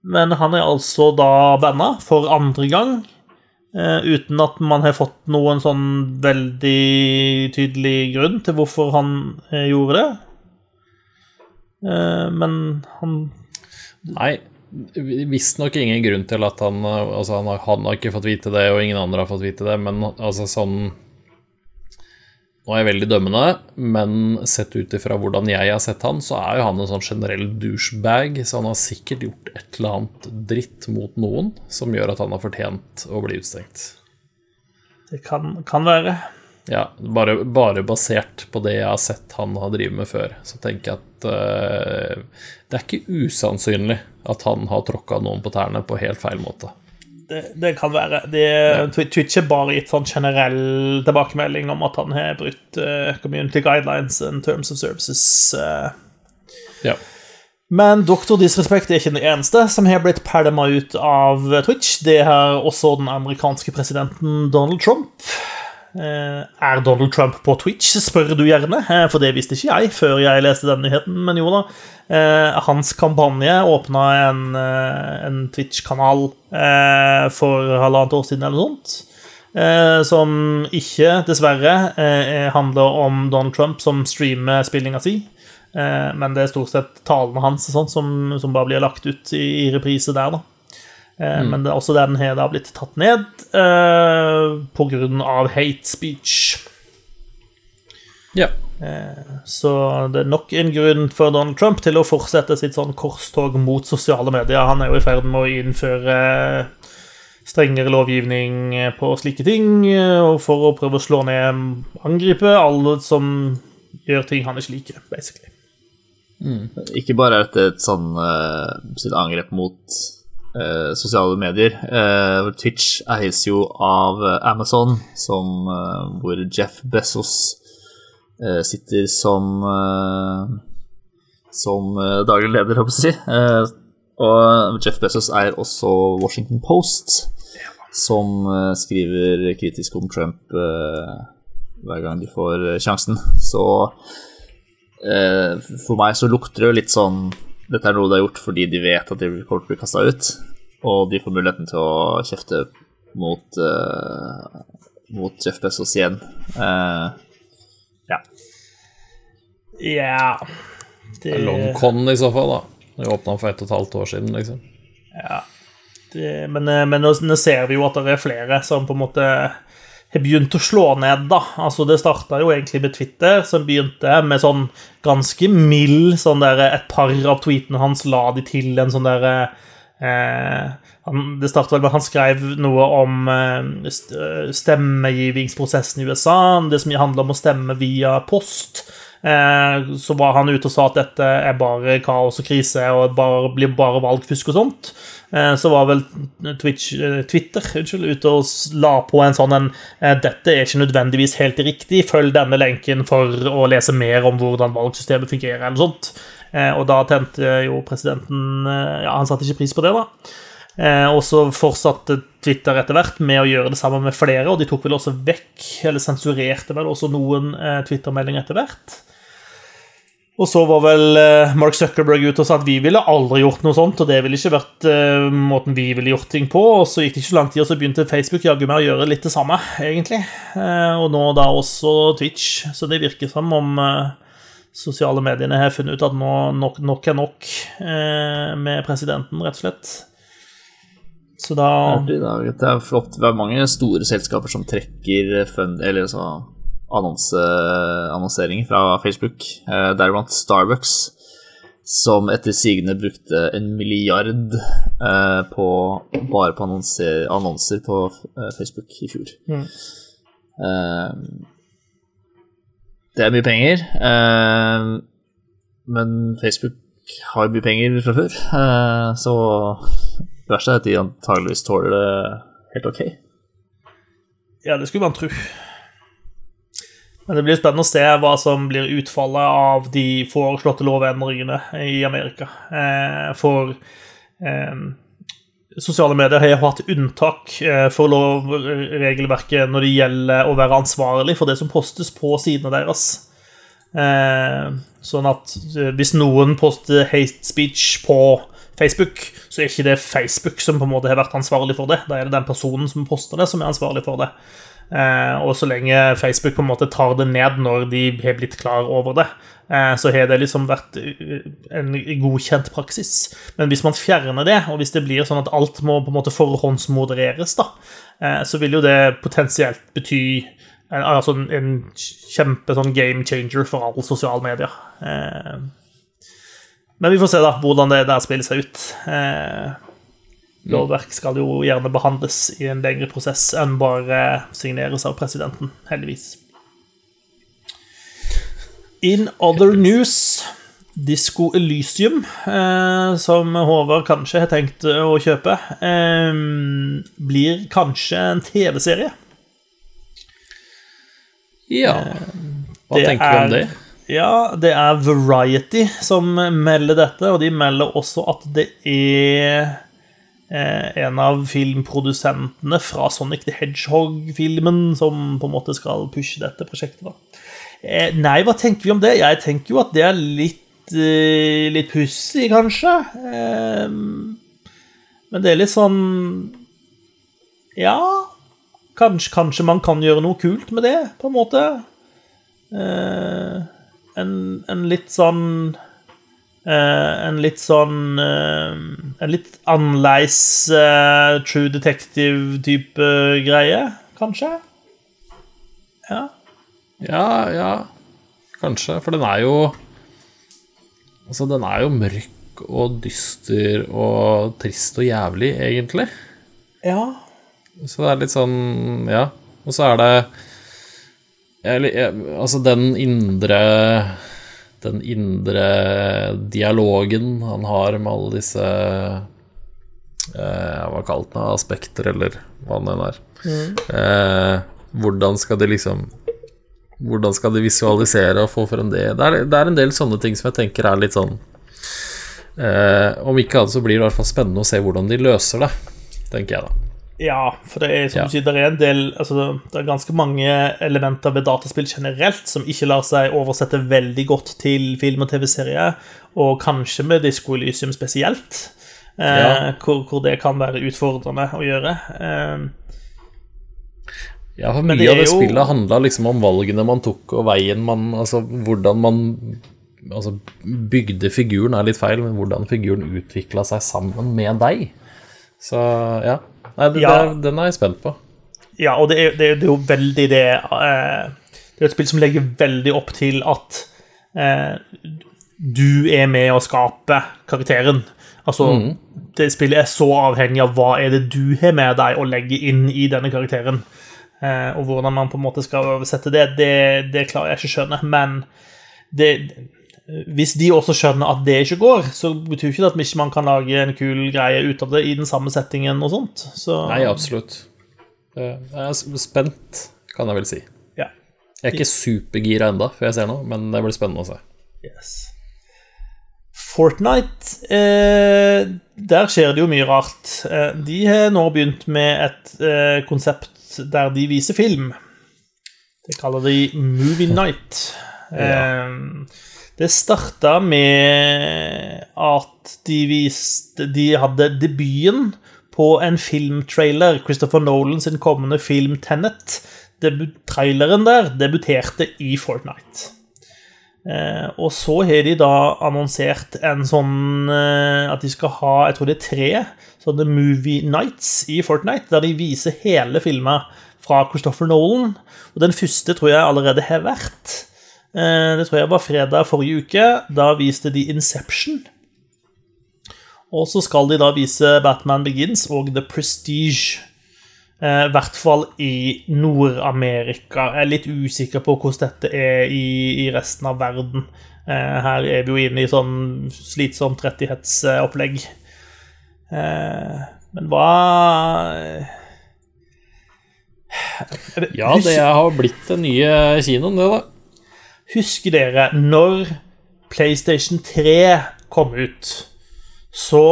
Men han er altså da banna for andre gang, eh, uten at man har fått noen sånn veldig tydelig grunn til hvorfor han eh, gjorde det. Eh, men han Nei, visstnok ingen grunn til at han Altså, han har, han har ikke fått vite det, og ingen andre har fått vite det, men altså sånn Nå er jeg veldig dømmende, men sett ut ifra hvordan jeg har sett han, så er jo han en sånn generell douchebag, så han har sikkert gjort et eller annet dritt mot noen som gjør at han har fortjent å bli utstengt. Det kan, kan være. Ja, bare, bare basert på det jeg har sett han har drevet med før, så tenker jeg at uh, det er ikke usannsynlig at han har tråkka noen på tærne på helt feil måte. Det, det kan være. Det, ja. Twitch har bare gitt sånn generell tilbakemelding om at han har brutt uh, community guidelines and terms of services. Uh. Ja. Men Doktor Disrespect er ikke den eneste som har blitt pælma ut av Twitch. Det har også den amerikanske presidenten Donald Trump. Eh, Er Donald Trump på Twitch, spør du gjerne, eh, for det visste ikke jeg før jeg leste den nyheten. Men jo da, eh, hans kampanje åpna en, en Twitch-kanal for halvannet år siden eller noe sånt. Som ikke, dessverre, handler om Donald Trump som streamer spillinga si. Men det er stort sett talene hans sånn, som, som bare blir lagt ut i, i reprise der, da. Eh, Men det er også den har blitt tatt ned eh, på grunn av hate speech. ja. Så det er nok en grunn for Donald Trump til å fortsette sitt sånn korstog mot sosiale medier. Han er jo i ferd med å innføre strengere lovgivning på slike ting, og for å prøve å slå ned, angripe alle som gjør ting han ikke liker, basically. Ikke bare er dette et sånn uh, sitt angrep mot eh, sosiale medier. Eh, Twitch eies jo av eh, Amazon, som, eh, hvor Jeff Bezos eh, sitter som eh, som daglig leder, holdt jeg på å si. Og Jeff Bezos eier også Washington Post, som skriver kritisk om Trump hver gang de får sjansen. Så for meg så lukter det jo litt sånn Dette er noe de har gjort fordi de vet at de kommer til å bli kasta ut, og de får muligheten til å kjefte mot, uh, mot Jeff Bezos igjen. Uh, ja. Ja det, Longcon i så fall, da. Det åpna for ett og et halvt år siden, liksom. Ja. Det, men eh, men nå, nå ser vi jo at det er flere som på en måte har begynt å slå ned, da. Altså, det starta jo egentlig med Twitter, som begynte med sånn ganske mild sånn der Et par av tweetene hans la de til en sånn derre eh, Det starta vel med at han skrev noe om eh, st- stemmegivingsprosessen i USA, det som handler om å stemme via post. Eh, så var han ute og sa at dette er bare kaos og krise og bare, blir bare valgfusk og sånt. Eh, så var vel Twitch, eh, Twitter unnskyld, ute og la på en sånn en Dette er ikke nødvendigvis helt riktig, følg denne lenken for å lese mer om hvordan valgsystemet fungerer, eller sånt. Og da tente jo presidenten Ja, han satte ikke pris på det, da. Og så fortsatte Twitter etter hvert med å gjøre det sammen med flere, og de tok vel også vekk, eller sensurerte vel også noen eh, Twitter-meldinger etter hvert. Og så var vel eh, Mark Zuckerberg ute og sa at vi ville aldri gjort noe sånt, og det ville ikke vært eh, måten vi ville gjort ting på. Og så gikk det ikke så lang tid, og så begynte Facebook jaggu meg å gjøre litt det samme, egentlig. Eh, og nå da også Twitch. Så det virker som om sosiale mediene har funnet ut at nå nok, nok er nok med presidenten, rett og slett. Så da. Det er flott. Det er mange store selskaper som trekker fund, eller så annonse, annonseringer fra Facebook, eh, deriblant Starbucks, som etter sigende brukte en milliard eh, på, bare på annonser, annonser på eh, Facebook i fjor. Mm. Eh, det er mye penger, eh, men Facebook har mye penger fra før, eh, så det verste er at de antageligvis tåler det helt ok. Ja, det skulle man tro. Men det blir spennende å se hva som blir utfallet av de foreslåtte lovendringene i Amerika. Eh, for eh, sosiale medier har hatt unntak eh, for lovregelverket når det gjelder å være ansvarlig for det som postes på sidene deres. Sånn at hvis noen poster hate speech på Facebook, så er ikke det Facebook som på en måte har vært ansvarlig for det. Da er det den personen som poster det, som er ansvarlig for det. Eh, og så lenge Facebook på en måte tar det ned når de har blitt klar over det, eh, så har det liksom vært eh, en godkjent praksis. Men hvis man fjerner det, og hvis det blir sånn at alt må på en måte forhåndsmodereres, da, så vil jo det potensielt bety en, altså en, en kjempe sånn game changer for alle sosiale medier. Men vi får se da hvordan det der spiller seg ut. Eh, lovverk skal jo gjerne behandles i en lengre prosess enn bare signeres av presidenten, heldigvis. In other news Disco Elysium, eh, som Håvard kanskje har tenkt å kjøpe, eh, blir kanskje en TV-serie. Ja. Hva det tenker du om det? Ja, det er Variety som melder dette, og de melder også at det er eh, en av filmprodusentene fra Sonic the Hedgehog-filmen som på en måte skal pushe dette prosjektet. da. Eh, nei, hva tenker vi om det? Jeg tenker jo at det er litt, eh, litt pussig, kanskje. Eh, men det er litt sånn Ja, kanskje, kanskje man kan gjøre noe kult med det, på en måte. Eh, en, en litt sånn eh, En litt sånn eh, En litt annerledes eh, True Detective-type greie, kanskje? Ja. Ja, ja, kanskje. For den er jo Altså, den er jo mørk og dyster og trist og jævlig, egentlig. Ja. Så det er litt sånn Ja. Og så er det jeg, jeg, Altså, den indre Den indre dialogen han har med alle disse eh, Hva kalt det? aspekter, eller hva det enn er. Eh, hvordan skal de liksom Hvordan skal de visualisere og få frem det? Det er, det er en del sånne ting som jeg tenker er litt sånn eh, Om ikke annet så blir det i hvert fall spennende å se hvordan de løser det, tenker jeg da. Ja, for det er som Ja. du sier, det er en del altså, Det er ganske mange elementer ved dataspill generelt som ikke lar seg oversette veldig godt til film og TV-serier, og kanskje med Disco Elysium spesielt, eh, Ja. hvor, hvor det kan være utfordrende å gjøre. Eh, Ja, for mye det av det jo- spillet handla liksom om valgene man tok, og veien man Altså hvordan man Altså, bygde figuren er litt feil, men hvordan figuren utvikla seg sammen med deg. Så ja. Nei, det, Ja. det, den er jeg spent på. Ja, og det er, det er, det jo veldig det eh, Det er et spill som legger veldig opp til at eh, du er med å skape karakteren. Altså, det spillet er så avhengig av hva er det du har med deg å legge inn i denne karakteren. Eh, og hvordan man på en måte skal oversette det, det, det klarer jeg ikke å skjønne. Men det, Hvis de også skjønner at det ikke går, så betyr ikke det at ikke man kan lage en kul greie ut av det i den samme settingen og sånt. Så, Nei, absolutt. Eh, Jeg er spent, kan jeg vel si. Ja. Jeg er ikke supergira enda, før jeg ser noe, men det blir spennende å se. Yes. Fortnite eh, Der skjer det jo mye rart. Eh, de har nå begynt med et eh, konsept der de viser film. Det kaller de Movie Night. Ja. Eh, det starta med at de viste De hadde debuten på en filmtrailer. Christopher Nolan sin kommende film Tenet. Debut traileren der debuterte i Fortnite. Eh, og så har de da annonsert en sånn eh, At de skal ha jeg tror det er tre sånne movie nights i Fortnite, der de viser hele filmer fra Christopher Nolan. Og den første tror jeg allerede har vært. Eh, det tror jeg var fredag forrige uke. Da viste de Inception. Og så skal de da vise Batman Begins og The Prestige. Eh, I hvert fall i Nord-Amerika. Jeg er litt usikker på hvordan dette er i, i resten av verden. Eh, her er vi jo inne i sånn slitsomt rettighetsopplegg. Men hva Ja, det har blitt den nye kinoen, det, da. Husker dere når PlayStation 3 kom ut, så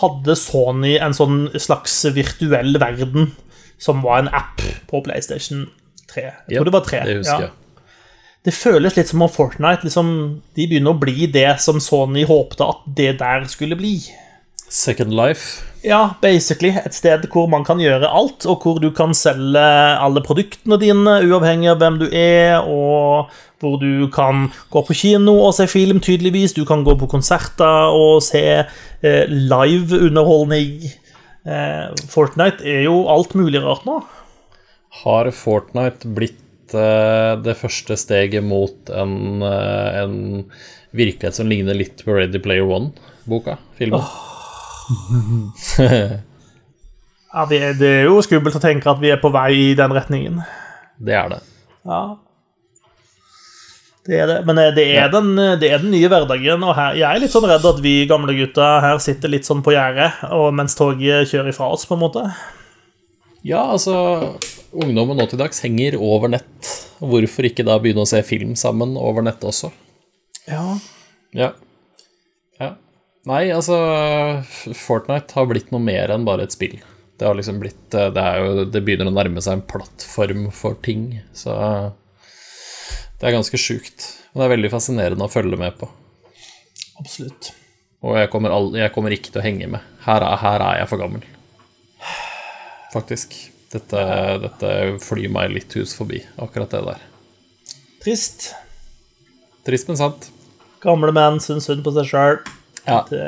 hadde Sony en sånn slags virtuell verden som var en app på PlayStation 3. Jeg tror det var 3. Det husker ja. Det føles litt som om Fortnite liksom, de begynner å bli det som Sony håpte at det der skulle bli. Second Life. Ja, basically. Et sted hvor man kan gjøre alt, og hvor du kan selge alle produktene dine, uavhengig av hvem du er, og hvor du kan gå på kino og se film, tydeligvis. Du kan gå på konserter og se eh, live-underholdning. Eh, Fortnite er jo alt mulig rart nå. Har Fortnite blitt eh, det første steget mot en, eh, en virkelighet som ligner litt på Ready Player One-boka? Filmen? Ja, det, det er jo skummelt å tenke at vi er på vei i den retningen. Det er det. Ja. Det er det. Men eh, det er, den, det er den nye hverdagen. Og her, jeg er litt sånn redd at vi gamle gutta her sitter litt sånn på gjerdet mens toget kjører ifra oss, på en måte. Ja, altså Ungdommen nå til dags henger over nett. Hvorfor ikke da begynne å se film sammen over nett også? Ja. ja. Nei, altså Fortnite har blitt noe mer enn bare et spill. Det har liksom blitt Det, er jo, det begynner å nærme seg en plattform for ting, så det er ganske sjukt. Men det er veldig fascinerende å følge med på. Absolutt. Og jeg kommer, all, jeg kommer ikke til å henge med. Her er, her er jeg for gammel. Faktisk. Dette, dette flyr meg litt hus forbi, akkurat det der. Trist. Trist, men sant. Gamle menn syns synd på seg sjøl. Ja. Det,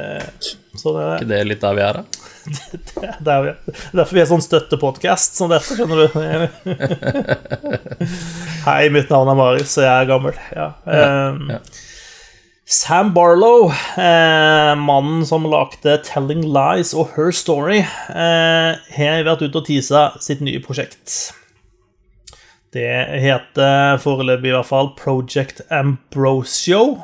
er det. ikke det litt der vi er, da? Det vi- det er derfor vi er sånn støttepodkast som dette, skjønner du. Hei, mitt navn er Marius, og jeg er gammel. Ja. Um, ja. Sam Barlow, eh, mannen som lagde 'Telling Lies' og 'Her Story', eh, har vært ute og tisa sitt nye prosjekt. Det heter foreløpig i hvert fall Project Ambrosio.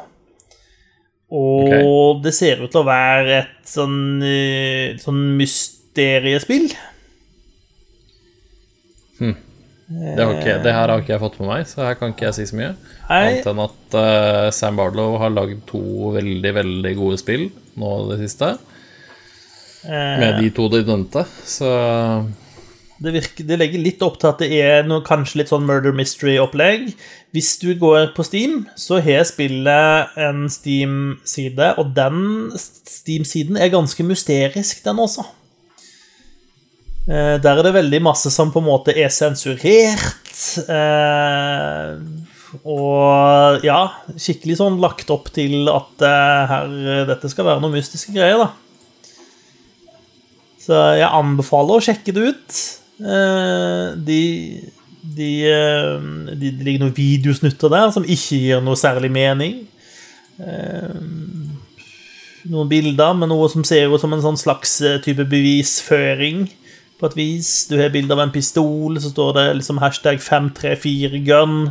Og det ser ut til å være et sånn, eh, sånn mysteriespill. Det, har ikke, det her har ikke jeg fått med meg, så her kan ikke jeg si så mye. Annet enn at uh, Sam Barlow har lagd to veldig, veldig gode spill nå det siste. Med de to de nevnte, så det, virker, det legger litt opp til at det er noe, kanskje litt sånn murder mystery-opplegg. Hvis du går på Steam, så har spillet en Steam-side, og den Steam-siden er ganske mysterisk, den også. Eh, Der er det veldig masse som på en måte er sensurert. Eh, og ja, skikkelig sånn lagt opp til at eh, her, dette skal være noen mystiske greier, da. Så jeg anbefaler å sjekke det ut. De, de, eh, de, det ligger noen videosnutter der som ikke gir noe særlig mening. Eh, Noen bilder med noe som ser ut som en sånn slags eh, type bevisføring på et vis. Du har bilde av en pistol, så står det liksom hashtag 534gun.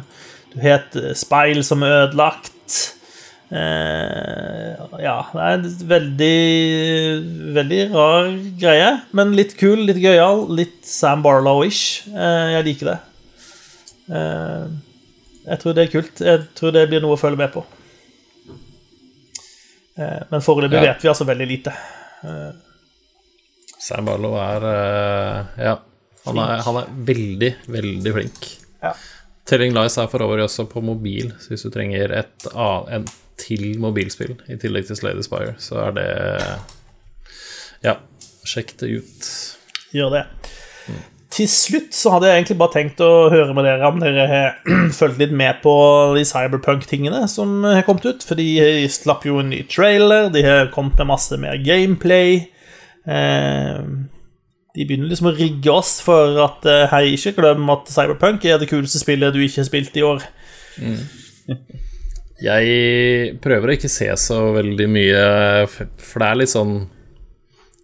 Du har et speil som er ødelagt. Eh, ja, det er en veldig Veldig rar greie, men litt kul, litt gøyal. Litt Sam Barlow-ish. Eh, jeg liker det. Eh, jeg tror det er kult. Jeg tror det blir noe å følge med på. Eh, men foreløpig Ja. vet vi altså veldig lite. Sam Barlow er eh, Ja. Han er, han er veldig, veldig flink. Ja. Telling Lies er for øvrig også på mobil, så hvis du trenger et en til mobilspill i tillegg til Slade Spire, så er det Ja, sjekk det ut. Gjør det. Til slutt så hadde jeg egentlig bare tenkt å høre med dere om dere har fulgt litt med på de cyberpunk-tingene som har kommet ut. For de slapp jo en ny trailer, de har kommet med masse mer gameplay. Eh, de begynner liksom å rigge oss for at eh, hei, ikke glem at Cyberpunk er det kuleste spillet du ikke har spilt i år. Jeg prøver å ikke se så veldig mye, for det er litt sånn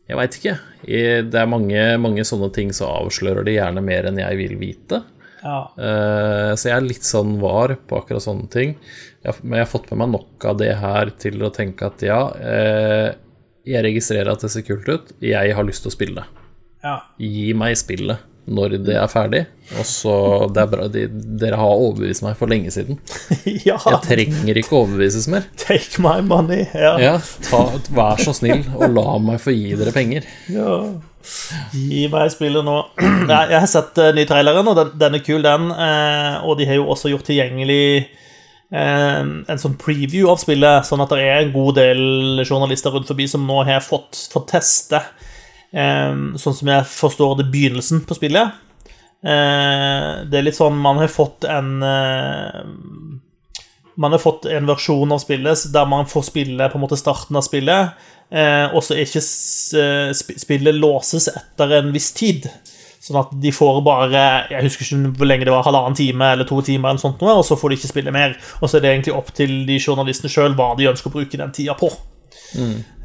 Jeg veit ikke. Det er mange, mange sånne ting som avslører det gjerne mer enn jeg vil vite. Ja. Uh, Så jeg er litt sånn var på akkurat sånne ting. Jeg- Men jeg har fått med meg nok av det her til å tenke at ja, uh, jeg registrerer at det ser kult ut. Jeg har lyst til å spille det. ja. Gi meg spillet når det er ferdig. Og så det er bra, de, Dere har overbevist meg for lenge siden. ja. Jeg trenger ikke overbevises mer. Take my money. Ja. Ja, ta, Vær så snill og la meg få gi dere penger. Ja. Gi meg spillet nå. Jeg har sett uh, ny traileren, og den, den er kul, den. Uh, og de har jo også gjort tilgjengelig eh, en sånn preview av spillet, sånn at det er en god del journalister rundt forbi som nå har fått, fått teste Sånn som jeg forstår det, begynnelsen på spillet. Eh, det er litt sånn Man har fått en eh, man har fått en versjon av spillet der man får spille på en måte starten av spillet, eh, og så er ikke eh, sp spillet låses etter en viss tid. Sånn at de får bare Jeg husker ikke hvor lenge det var, halvannen time eller to timer, eller sånt og så får de ikke spille mer. Og så er det egentlig opp til de journalistene sjøl hva de ønsker å bruke den tida på.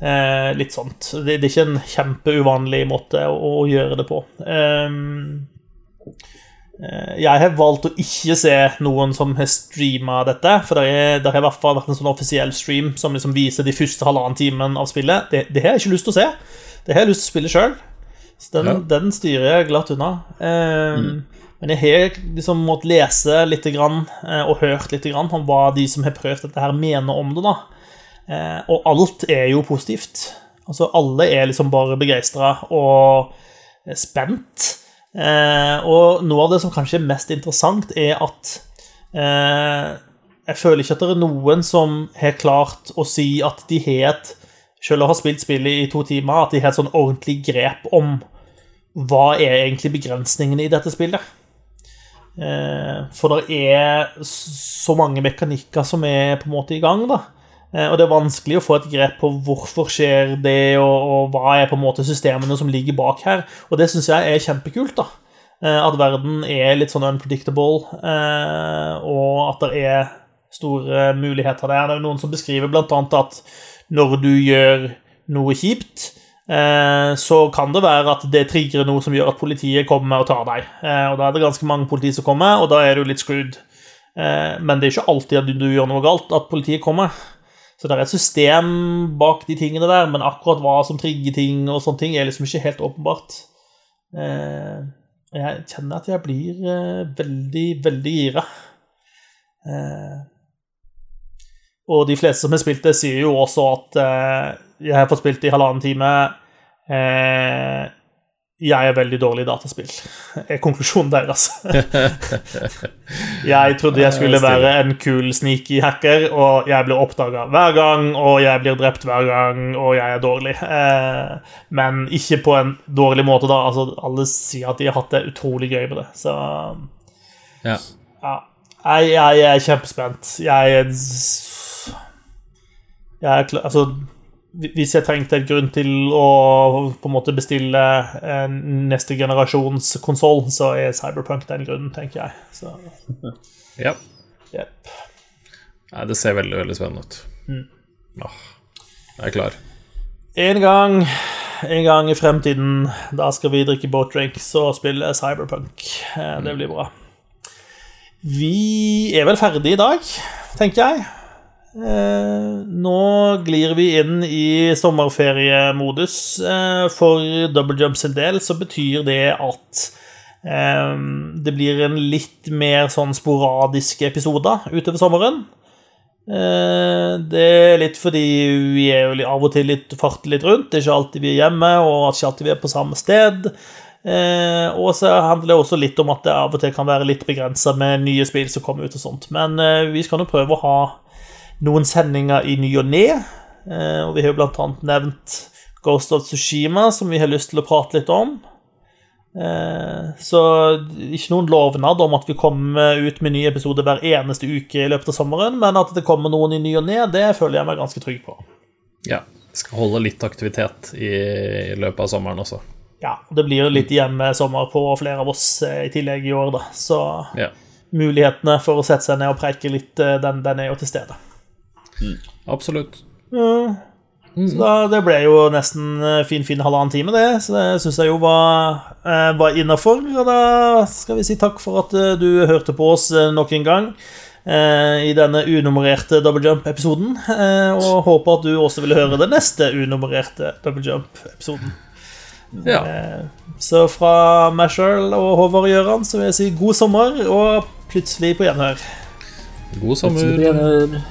Eh, litt sånt. Det, det er ikke en kjempeuvanlig måte å, å gjøre det på. Eh, Jeg har valgt å ikke se noen som har streama dette. For det, er, det har i hvert fall vært en sånn offisiell stream som liksom viser de første halvannen timen av spillet. Det, det har jeg ikke lyst til å se. Det har jeg lyst til å spille sjøl. Den, Ja. den styrer jeg glatt unna. Eh, Men jeg har liksom måttet lese litt grann, eh, og hørt litt grann om hva de som har prøvd dette, her mener om det. da. Eh, Og alt er jo positivt. Altså, alle er liksom bare begeistra og spent. Eh, og noe av det som kanskje er mest interessant, er at eh, jeg føler ikke at det er noen som har klart å si at de har et Selv har spilt spillet i to timer, at de har et sånn ordentlig grep om hva er egentlig begrensningene i dette spillet. For det er så mange mekanikker som er på en måte i gang, da. Eh, Og det er vanskelig å få et grep på hvorfor skjer det, og, og hva er på en måte systemene som ligger bak her. Og det syns jeg er kjempekult, da. Eh, At verden er litt sånn unpredictable, eh, og at det er store muligheter der. Det er noen som beskriver annet at når du gjør noe kjipt, så kan det være at det trigger noe som gjør at politiet kommer og tar deg. Og da er det ganske mange politi som kommer, og da er du litt screwed. Men det er ikke alltid at du gjør noe galt at politiet kommer. Så det er et system bak de tingene der, men akkurat hva som trigger ting og sånne ting, er liksom ikke helt åpenbart. Eh, Jeg kjenner at jeg blir eh, veldig, veldig gira. Eh, Og de fleste som har spilt det, sier jo også at jeg har fått spilt i halvannen time. Eh, jeg er veldig dårlig i dataspill, er konklusjonen deres. jeg trodde jeg skulle være en kul sneaky hacker, og jeg blir oppdaga hver gang, og jeg blir drept hver gang, og jeg er dårlig. Eh, men ikke på en dårlig måte, da. Altså, alle sier at de har hatt det utrolig gøy med det, så Ja. ja. Jeg, jeg, jeg er kjempespent. Jeg Jeg er klar Altså, hvis jeg trengte en grunn til å på en måte bestille en neste generasjons konsoll, så er Cyberpunk den grunnen, tenker jeg. Så, ja. Yep. Nei, det ser veldig, veldig spennende ut. Åh, jeg er klar. En gang, en gang i fremtiden, da skal vi drikke boat drinks og spille Cyberpunk. Eh, Det blir bra. Vi er vel ferdige i dag, tenker jeg. Eh, nå glir vi inn i sommerferiemodus. Eh, for Double Jump sin del så betyr det at eh, det blir en litt mer sånn sporadiske episoder utover sommeren. Det er litt fordi vi er jo av og til litt farter litt rundt. Det er ikke alltid vi er hjemme, og ikke alltid vi er på samme sted. Eh, og så handler det også litt om at det av og til kan være litt begrensa med nye spill som kommer ut og sånt. Men eh, vi skal nå prøve å ha noen sendinger i ny og ne. Eh, og vi har jo annet nevnt Ghost of Tsushima, som vi har lyst til å prate litt om. Eh, så ikke noen lovnad om at vi kommer ut med nye episoder hver eneste uke i løpet av sommeren, men at det kommer noen i ny og ne, det føler jeg meg ganske trygg på. Ja. Skal holde litt aktivitet i løpet av sommeren også. Ja, det blir jo litt hjemmesommer på flere av oss eh, i tillegg i år, da. Så Ja. mulighetene for å sette seg ned og preike litt, den, den er jo til stede. Absolutt. Ja. Så da, det ble jo nesten eh, fin, fin halvannen time, det. Så det syns jeg jo var, eh, var innafor. Og da skal vi si takk for at eh, du hørte på oss nok en gang eh, i denne unummererte Double Jump-episoden. Eh, og håper at du også vil høre den neste unummererte Double Jump-episoden. Ja. Så fra meg sjøl og Håvard Gjøran så vil jeg si god sommer, og plutselig på gjenhør. God Plutselig sommer.